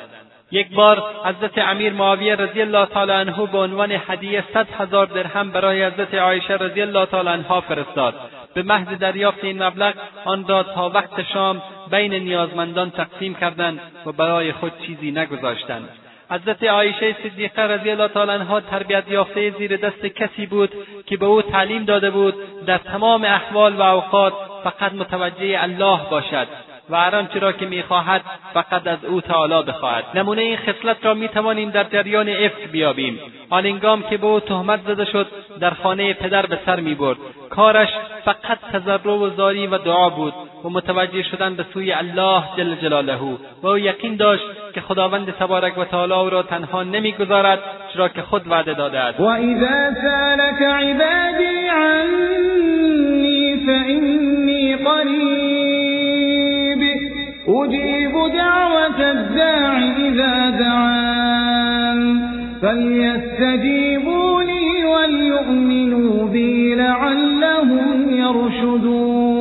Speaker 4: یک بار حضرت امیر معاویه رضی الله تعالی عنه به عنوان هدیه صد هزار درهم برای حضرت عایشه رضی الله تعالی عنها فرستاد. به محض دریافت این مبلغ آن را تا وقت شام بین نیازمندان تقسیم کردند و برای خود چیزی نگذاشتند. حضرت عایشه صدیقه رضی الله تعالی عنها تربیت یافته زیر دست کسی بود که به او تعلیم داده بود در تمام احوال و اوقات فقط متوجه الله باشد. و هر آنچه را که می‌خواهد فقط از او تعالی بخواهد. نمونه این خصلت را می‌توانیم در جریان افک بیابیم. آن انگام که به او تهمت زده شد در خانه پدر به سر می‌برد. کارش فقط تضرع و زاری و دعا بود و متوجه شدن به سوی الله جل جلاله. و او یقین داشت که خداوند تبارک و تعالی او را تنها نمی‌گذارد چرا که خود وعده داده است.
Speaker 6: و اذا سالك عبادی عنی فانی قریب. اجیب دعوت الداع اذا دعان. فلیستجیبوا لی وليؤمنوا بی لعلهم یرشدون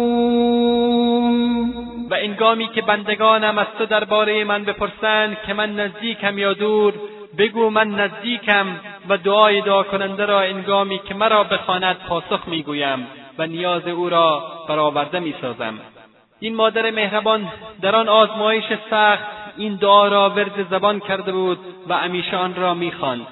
Speaker 4: و انگامی که بندگانم از تو درباره من بپرسند که من نزدیکم یا دور بگو من نزدیکم و دعای دعا کننده را انگامی که مرا بخواند پاسخ می‌گویم و نیاز او را برآورده می‌سازم. این مادر مهربان در آن آزمایش سخت این دعا را ورد زبان کرده بود و همیشه آن را می‌خواند.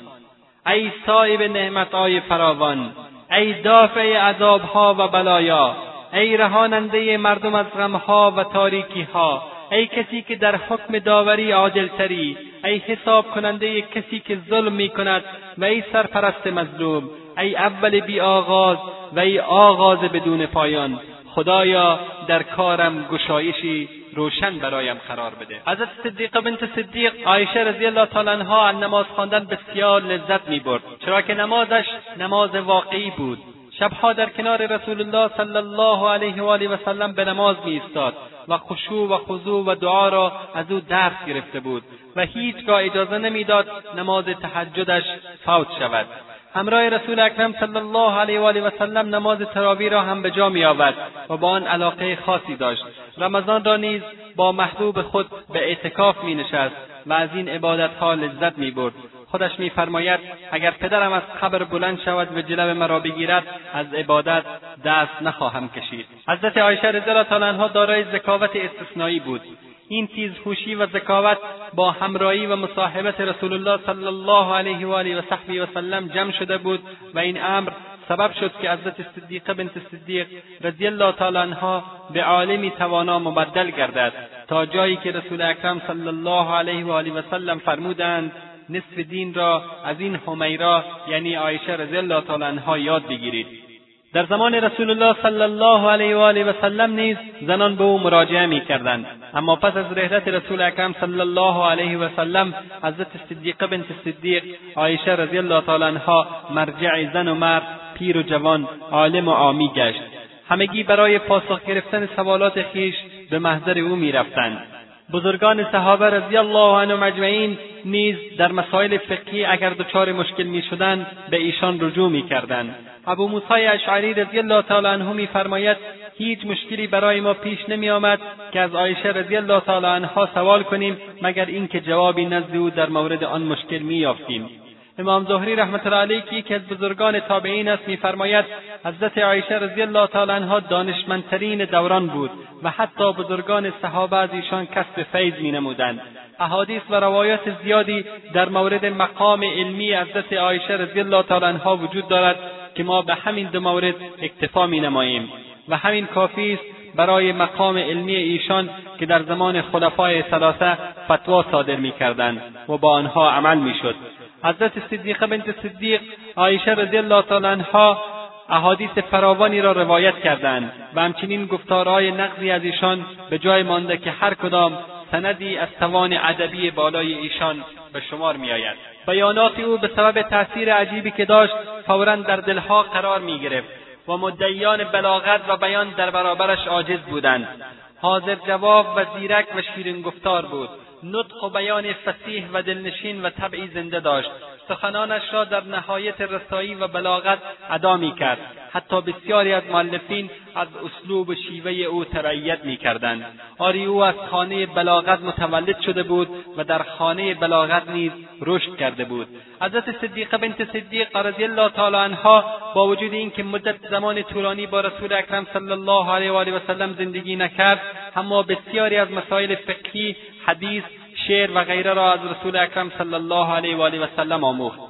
Speaker 4: ای صاحب نعمتهای فراوان ای دافع عذابها و بلایا ای رهاننده مردم از غمها و تاریکیها ای کسی که در حکم داوری عاجلتری ای حساب کننده کسی که ظلم می کند و ای سرپرست مظلوم ای اول بی آغاز و ای آغاز بدون پایان. خدایا در کارم گشایشی روشن برایم قرار بده. حضرت صدیقه بنت صدیق عایشه رضی الله تعالی عنها از نماز خواندن بسیار لذت می‌برد. چرا که نمازش نماز واقعی بود. شبها در کنار رسول الله صلی الله علیه و آله و سلم به نماز میایستاد و خشوع و خضوع و دعا را از او درس گرفته بود و هیچگاه اجازه نمی‌داد نماز تهجدش فوت شود. همراه رسول اکرم صلی الله علیه و آله و سلم نماز تراوی را هم به جا میآورد و با آن علاقه خاصی داشت. رمضان را نیز با محبوب خود به اعتکاف مینشست و از این عبادتها لذت می‌برد. خودش میفرماید اگر پدرم از قبر بلند شود و جلو مرا بگیرد از عبادت دست نخواهم کشید. حضرت عایشه رضی الله عنها دارای ذکاوت استثنایی بود. این تیزهوشی و ذکاوت با همراهی و مصاحبت رسول الله صلی الله علیه و آله و صحبی و سلم جمع شده بود و این امر سبب شد که حضرت صدیقه بنت صدیق رضی الله تعالی عنها به عالمی توانا مبدل گردد تا جایی که رسول اکرم صلی الله علیه و آله و سلم فرمودند نصف دین را از این حمیرا یعنی عایشه رضی الله تعالی عنها یاد بگیرید. در زمان رسول الله صلی الله علیه و آله و سلم نیز زنان به او مراجعه می‌کردند. اما پس از رحلت رسول اکرم صلی الله علیه و سلم حضرت صدیقه بنت صدیق عایشه رضی الله تعالی عنها مرجع زن و مرد پیر و جوان عالم و عامی گشت. همگی برای پاسخ گرفتن سوالات خویش به محضر او می‌رفتند. بزرگان صحابه رضی الله عنهم اجمعین نیز در مسائل فقهی اگر دچار مشکل می‌شدند به ایشان رجوع می‌کردند. ابو موسی اشعری رضی الله تعالی عنه میفرماید هیچ مشکلی برای ما پیش نمیآمد که از عایشه رضی الله تعالی عنها سوال کنیم مگر اینکه جوابی نزد او در مورد آن مشکل مییافتیم. امام زهری رحمت الله علیه که یکی از بزرگان تابعین است میفرماید حضرت عایشه رضی الله تعالی عنها دانشمندترین دوران بود و حتی بزرگان صحابه از ایشان کسب فیض مینمودند. احادیث و روایات زیادی در مورد مقام علمی حضرت عایشه رضی الله تعالی عنها وجود دارد که ما به همین دو مورد اکتفا مینماییم. و همین کافی است برای مقام علمی ایشان که در زمان خلفای ثلاثه فتوا صادر می‌کردند و با آنها عمل می‌شد. حضرت صدیقه بنت صدیق عایشه رضی الله تعالی عنها احادیث فراوانی را روایت کردند و همچنین گفتارهای نقضی از ایشان به جای مانده که هر کدام سندی از توان ادبی بالای ایشان به شمار میآید. بیانات او به سبب تاثیر عجیبی که داشت فورا در دلها قرار می‌گرفت و مدعیان بلاغت و بیان در برابرش عاجز بودند. حاضر جواب و زیرک و شیرین گفتار بود. نطق و بیان فسیح و دلنشین و طبعی زنده داشت. سخنانش را در نهایت رسایی و بلاغت ادا می‌کرد. حتی بسیاری از مؤلفین از اسلوب و شیوه او تبعیت می‌کردند. آری او از خانه بلاغت متولد شده بود و در خانه بلاغت نیز رشد کرده بود. حضرت صدیقه بنت صدیق رضی الله تعالی عنها با وجود اینکه مدت زمان طولانی با رسول اکرم صلی الله علیه و آله و سلم زندگی نکرد اما بسیاری از مسائل فقهی حدیث شعر و غیره را از رسول اکرم صلی الله علیه و آله و سلم آموخت.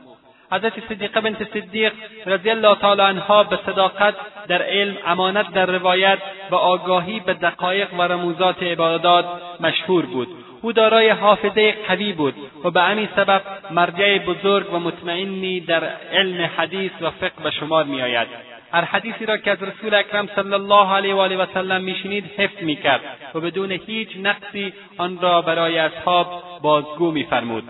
Speaker 4: حضرت صدیقه بنت صدیق رضی الله تعالی عنها به صداقت در علم امانت در روایت و آگاهی به دقایق و رموزات عبادات مشهور بود. او دارای حافظه قوی بود و به همین سبب مرجع بزرگ و مطمئنی در علم حدیث و فقه به شمار میآید. هر حدیثی را که از رسول اکرم صلی الله علیه و آله و سلم میشنید حفظ می‌کرد و بدون هیچ نقصی آن را برای اصحاب بازگو میفرمود.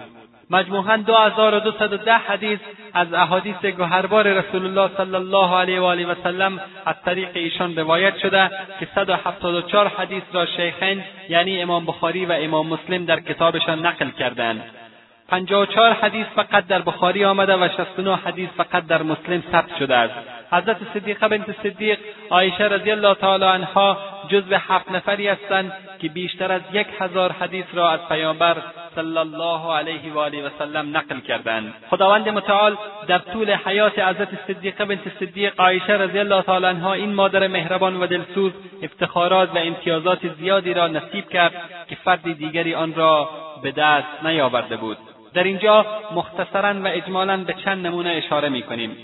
Speaker 4: مجموعا دو هزار و دوصد و ده حدیث از احادیث گوهربار رسول الله صلی الله علیه و آله و سلم از طریق ایشان روایت شده که صد و هفتاد و چهار حدیث را شیخین یعنی امام بخاری و امام مسلم در کتابشان نقل کردند. پنجاه و چهار حدیث فقط در بخاری آمده و شصت و حدیث فقط در مسلم ثبت شده است. حضرت صدیقه بنت صدیق عایشه رضی الله تعالی عنها جزو هفت نفری هستند که بیشتر از یک هزار حدیث را از پیامبر صلی الله علیه و آله و سلم نقل کردند. خداوند متعال در طول حیات حضرت صدیقه بنت صدیق عایشه رضی الله تعالی عنها این مادر مهربان و دلسوز افتخارات و امتیازات زیادی را نصیب کرد که فرد دیگری آن را به دست نیاورده بود. در اینجا مختصرا و اجمالا به چند نمونه اشاره می‌کنیم.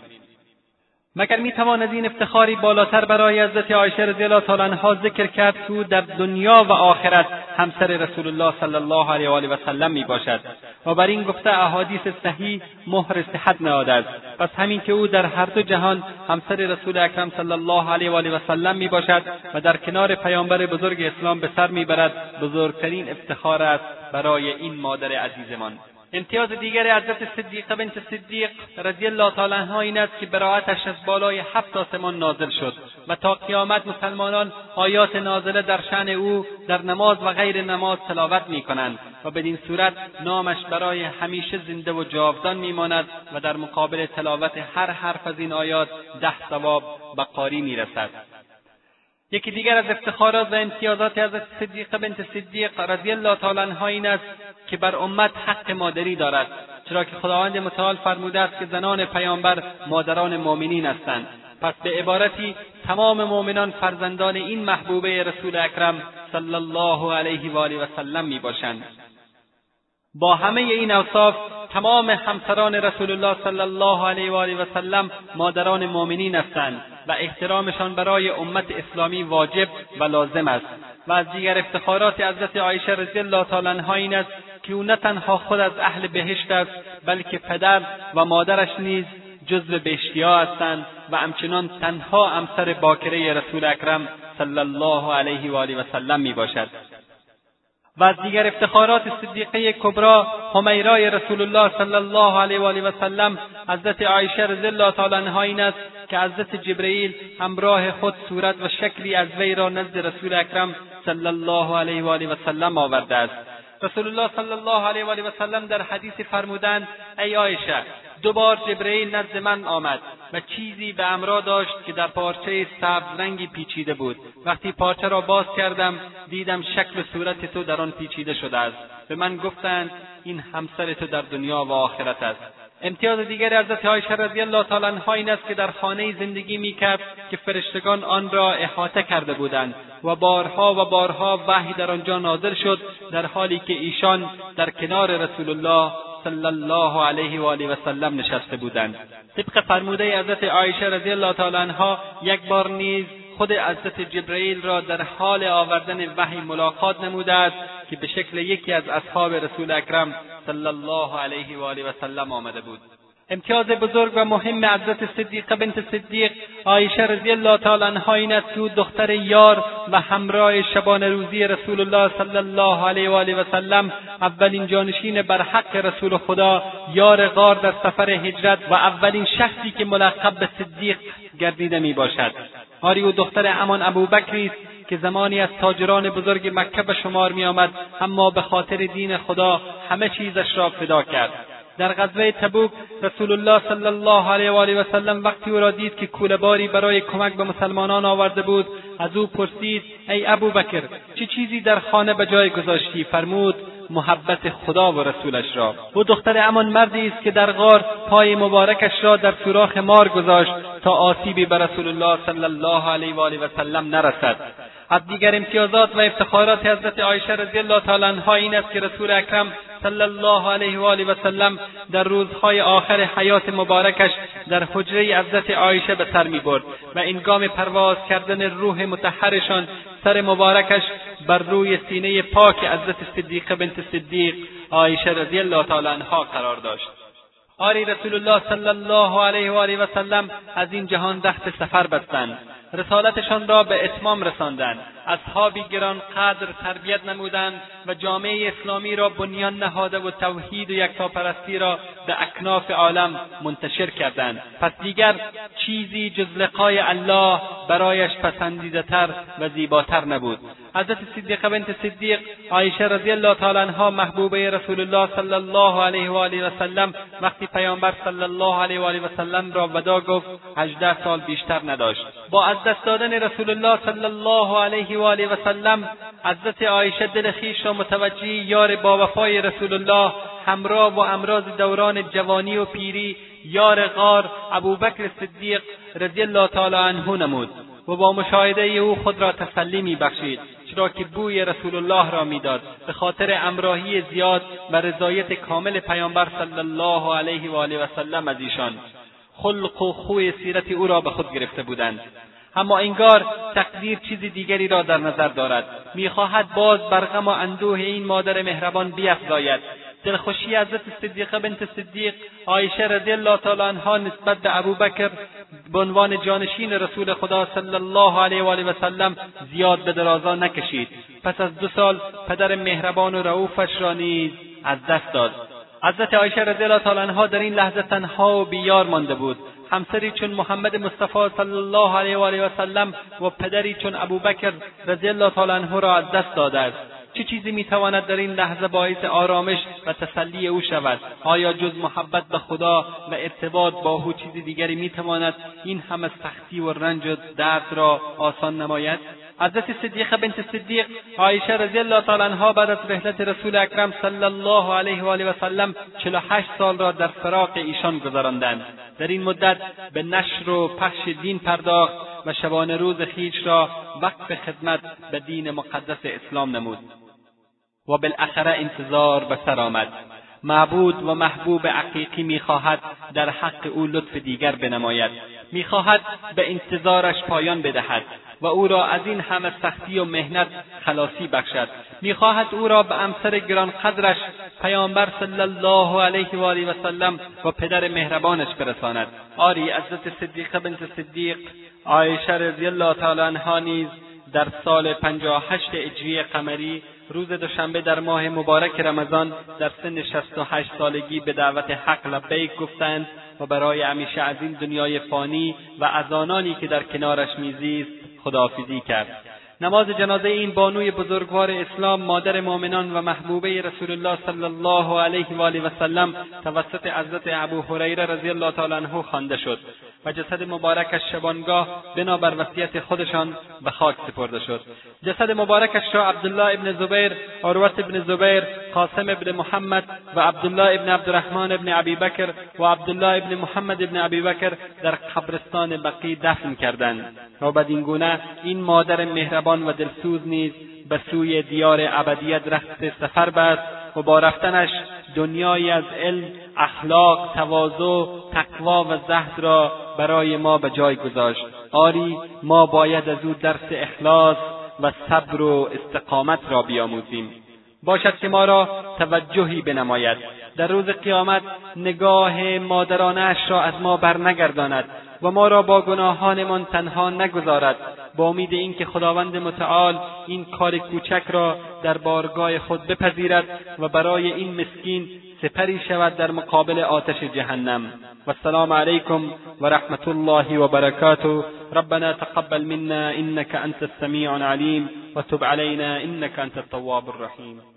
Speaker 4: مگر می‌توان از این افتخاری بالاتر برای حضرت عایشه رضی الله تعالی عنها ذکر کرد که او در دنیا و آخرت همسر رسول الله صلی الله علیه و آله و سلم می باشد و بر این گفته احادیث صحیح مهر صحت نهاده است. پس همین که او در هر دو جهان همسر رسول اکرم صلی الله علیه و آله و سلم می باشد و در کنار پیامبر بزرگ اسلام به سر می‌برد بزرگترین افتخار است برای این مادر عزیزمان. امتیاز دیگر حضرت صدیقه بنت صدیق رضی الله تعالی عنها این است که براعتش از بالای هفت آسمان نازل شد و تا قیامت مسلمانان آیات نازله در شن او در نماز و غیر نماز تلاوت می‌کنند و بدین صورت نامش برای همیشه زنده و جاودان میماند و در مقابل تلاوت هر حرف از این آیات ده ثواب به قاری می‌رسد. یکی دیگر از افتخارات و امتیازات حضرت صدیقه بنت صدیق رضی الله تعالی عنها این است که بر امت حق مادری دارد چرا که خداوند متعال فرموده است که زنان پیامبر مادران مؤمنین هستند. پس به عبارتی تمام مؤمنان فرزندان این محبوبه رسول اکرم صلی الله علیه و آله و سلم می‌باشند. با همه این اوصاف تمام همسران رسول الله صلی الله علیه و آله و سلم مادران مؤمنین هستند و احترامشان برای امت اسلامی واجب و لازم است. و از دیگر افتخارات حضرت عایشه رضی الله تعالی عنها این است که او نه تنها خود از اهل بهشت است بلکه پدر و مادرش نیز جزو بهشتیها هستند و همچنان تنها همسر باکره رسول اکرم صلی الله علیه و آله و سلم می باشد و از دیگر افتخارات صدیقه کبرا همیرای رسول الله صلی الله علیه و آله و سلم حضرت عایشه رضی الله تعالی عنها این است که حضرت جبرئیل همراه خود صورت و شکلی از وی را نزد رسول اکرم صلی الله علیه و آله و سلم آورده است. رسول الله صلی الله علیه و آله و سلم در حدیثی فرمودند ای عایشه دو بار جبرئیل نزد من آمد و چیزی به امرا داشت که در پارچه سبز رنگی پیچیده بود. وقتی پارچه را باز کردم دیدم شکل و صورت تو در آن پیچیده شده است. به من گفتند این همسر تو در دنیا و آخرت است. امتیاز دیگر حضرت عایشه رضی الله تعالی عنها این است که در خانه زندگی می‌کرد که فرشتگان آن را احاطه کرده بودند و بارها و بارها وحی در آنجا نازل شد در حالی که ایشان در کنار رسول الله صلی الله علیه و آله و سلم نشسته بودند. طبق فرموده حضرت عایشه رضی الله تعالی عنها یک بار نیز خود حضرت جبرئیل را در حال آوردن وحی ملاقات نموده است که به شکل یکی از اصحاب رسول اکرم صلی الله علیه و آله و سلم آمده بود. امتیاز بزرگ و مهم حضرت صدیقه بنت صدیق عایشه رضی الله تعالی عنها این است که او دختر یار و همراه شبانه روزی رسول الله صلی الله علیه و آله و سلم اولین جانشین بر حق رسول خدا یار غار در سفر هجرت و اولین شخصی که ملقب به صدیق گردیده می باشد آری او دختر امان ابوبکری است که زمانی از تاجران بزرگ مکه به شمار می آمد اما به خاطر دین خدا همه چیزش را فدا کرد. در غزوه تبوک رسول الله صلی الله علیه و آله و سلم وقتی او را دید که کولهباری برای کمک به مسلمانان آورده بود از او پرسید ای ابوبکر چه چیزی در خانه به جای گذاشتی؟ فرمود محبت خدا و رسولش را. او دختر همان مردی است که در غار پای مبارکش را در سوراخ مار گذاشت. تا آسیبی به رسول الله صلی الله علیه و آله و سلم نرسد. از دیگر امتیازات و افتخارات حضرت عایشه رضی الله تعالی عنها این است که رسول اکرم صلی الله علیه و آله و سلم در روزهای آخر حیات مبارکش در حجره حضرت عایشه به سر می‌برد و انگام پرواز کردن روح متحرشان سر مبارکش بر روی سینه پاک حضرت صدیقه بنت صدیق عایشه رضی الله تعالی عنها قرار داشت. آری رسول الله صلی الله علیه و آله و سلم از این جهان دست سفر بستند. رسالتشان را به اتمام رساندند. اصحابی گران قدر تربیت نمودند و جامعه اسلامی را بنیان نهاده و توحید و یکتاپرستی را به اکناف عالم منتشر کردند. پس دیگر چیزی جز لقای الله برایش پسندیدهتر و زیباتر نبود. حضرت صدیقه بنت صدیق عایشه رضی الله تعالی عنها محبوبه رسول الله صلی الله علیه و آله و سلم وقتی پیامبر صلی الله علیه و آله و سلم را ودا گفت هجده سال بیشتر نداشت. با از دست دادن رسول الله صلی الله علیه و آله و سلم حضرت عایشه دل خویش را متوجه یار باوفای رسول الله همراه و امراض دوران جوانی و پیری یار غار ابوبکر صدیق رضی الله تعالی عنه نمود و با مشاهده او خود را تسلی میبخشید چرا که بوی رسول الله را می‌داد. به خاطر امراهی زیاد و رضایت کامل پیامبر صلی الله علیه و آله و سلم از ایشان خلق و خوی سیرت او را به خود گرفته بودند. اما انگار تقدیر چیز دیگری را در نظر دارد. می‌خواهد باز بر غم و اندوه این مادر مهربان بیافزاید دلخوشی حضرت صدیقه بنت صدیق عایشه رضی الله تعالی عنها نسبت به ابوبکر به عنوان جانشین رسول خدا صلی الله علیه و آله و زیاد به درازا نکشید. پس از دو سال پدر مهربان و رؤوفش را نیز از دست داد. حضرت عایشه رضی الله تعالی عنها در این لحظه تنها و بیار مانده بود. همسری چون محمد مصطفی صلی الله علیه و آله و سلم و پدری چون ابوبکر رضی الله تعالی عنه را از دست داده است. چه چیزی می‌تواند در این لحظه باعث آرامش و تسلی او شود؟ آیا جز محبت به خدا و ارتباط با او چیزی دیگری می‌تواند این همه سختی و رنج و درد را آسان نماید؟ حضرت صدیقه بنت صدیق عایشه رضی الله تعالی عنها بعد از رحلت رسول اکرم صلی الله علیه و آله و سلم چهل هشت سال را در فراق ایشان گذراندند. در این مدت به نشر و پخش دین پرداخت و شبانه روز خویش را وقف خدمت به دین مقدس اسلام نمود. و بالاخره انتظار به سر آمد. معبود و محبوب عقیقی می‌خواهد در حق او لطف دیگر بنماید. می‌خواهد به انتظارش پایان بدهد و او را از این همه سختی و مهنت خلاصی بخشد. می‌خواهد او را به امسر گرانقدرش پیامبر صلی الله علیه و آله و سلم و پدر مهربانش برساند. آری حضرت صدیقه بنت صدیق عایشه رضی الله تعالی عنها نیز در سال پنجاه هشت اجری قمری روز دوشنبه در ماه مبارک رمضان در سن شست و هشت سالگی به دعوت حق لبیک گفتند و برای همیشه از این دنیای فانی و از آنانی که در کنارش میزیست خداحافظی کرد. نماز جنازه این بانوی بزرگوار اسلام مادر مؤمنان و محبوبه رسول الله صلی الله علیه و آله و سلم توسط حضرت ابو هریره رضی الله تعالی عنه خوانده شد و جسد مبارکش شبانگاه بنابر وصیت خودشان به خاک سپرده شد. جسد مبارکش را عبدالله ابن زبیر عروت ابن زبیر قاسم ابن محمد و عبدالله ابن عبدالرحمن ابن ابی بکر و عبدالله ابن محمد ابن ابی بکر در قبرستان بقی دفن کردند. و بدین گونه این مادر مهربان و دلسوز نیز به سوی دیار ابدیت رخت سفر بست و با رفتنش دنیایی از علم اخلاق تواضع تقوا و زهد را برای ما به جای گذاشت. آری ما باید از او درس اخلاص و صبر و استقامت را بیاموزیم. باشد که ما را توجهی بنماید. در روز قیامت نگاه مادرانه را از ما برنگرداند. و ما را با گناهانمان تنها نگذارد. با امید اینکه خداوند متعال این کار کوچک را در بارگاه خود بپذیرد و برای این مسکین سپری شود در مقابل آتش جهنم. و السلام علیکم و رحمت الله و برکاته. ربنا تقبل منا انك انت السمیع العلیم و تب علینا انك انت التواب الرحیم.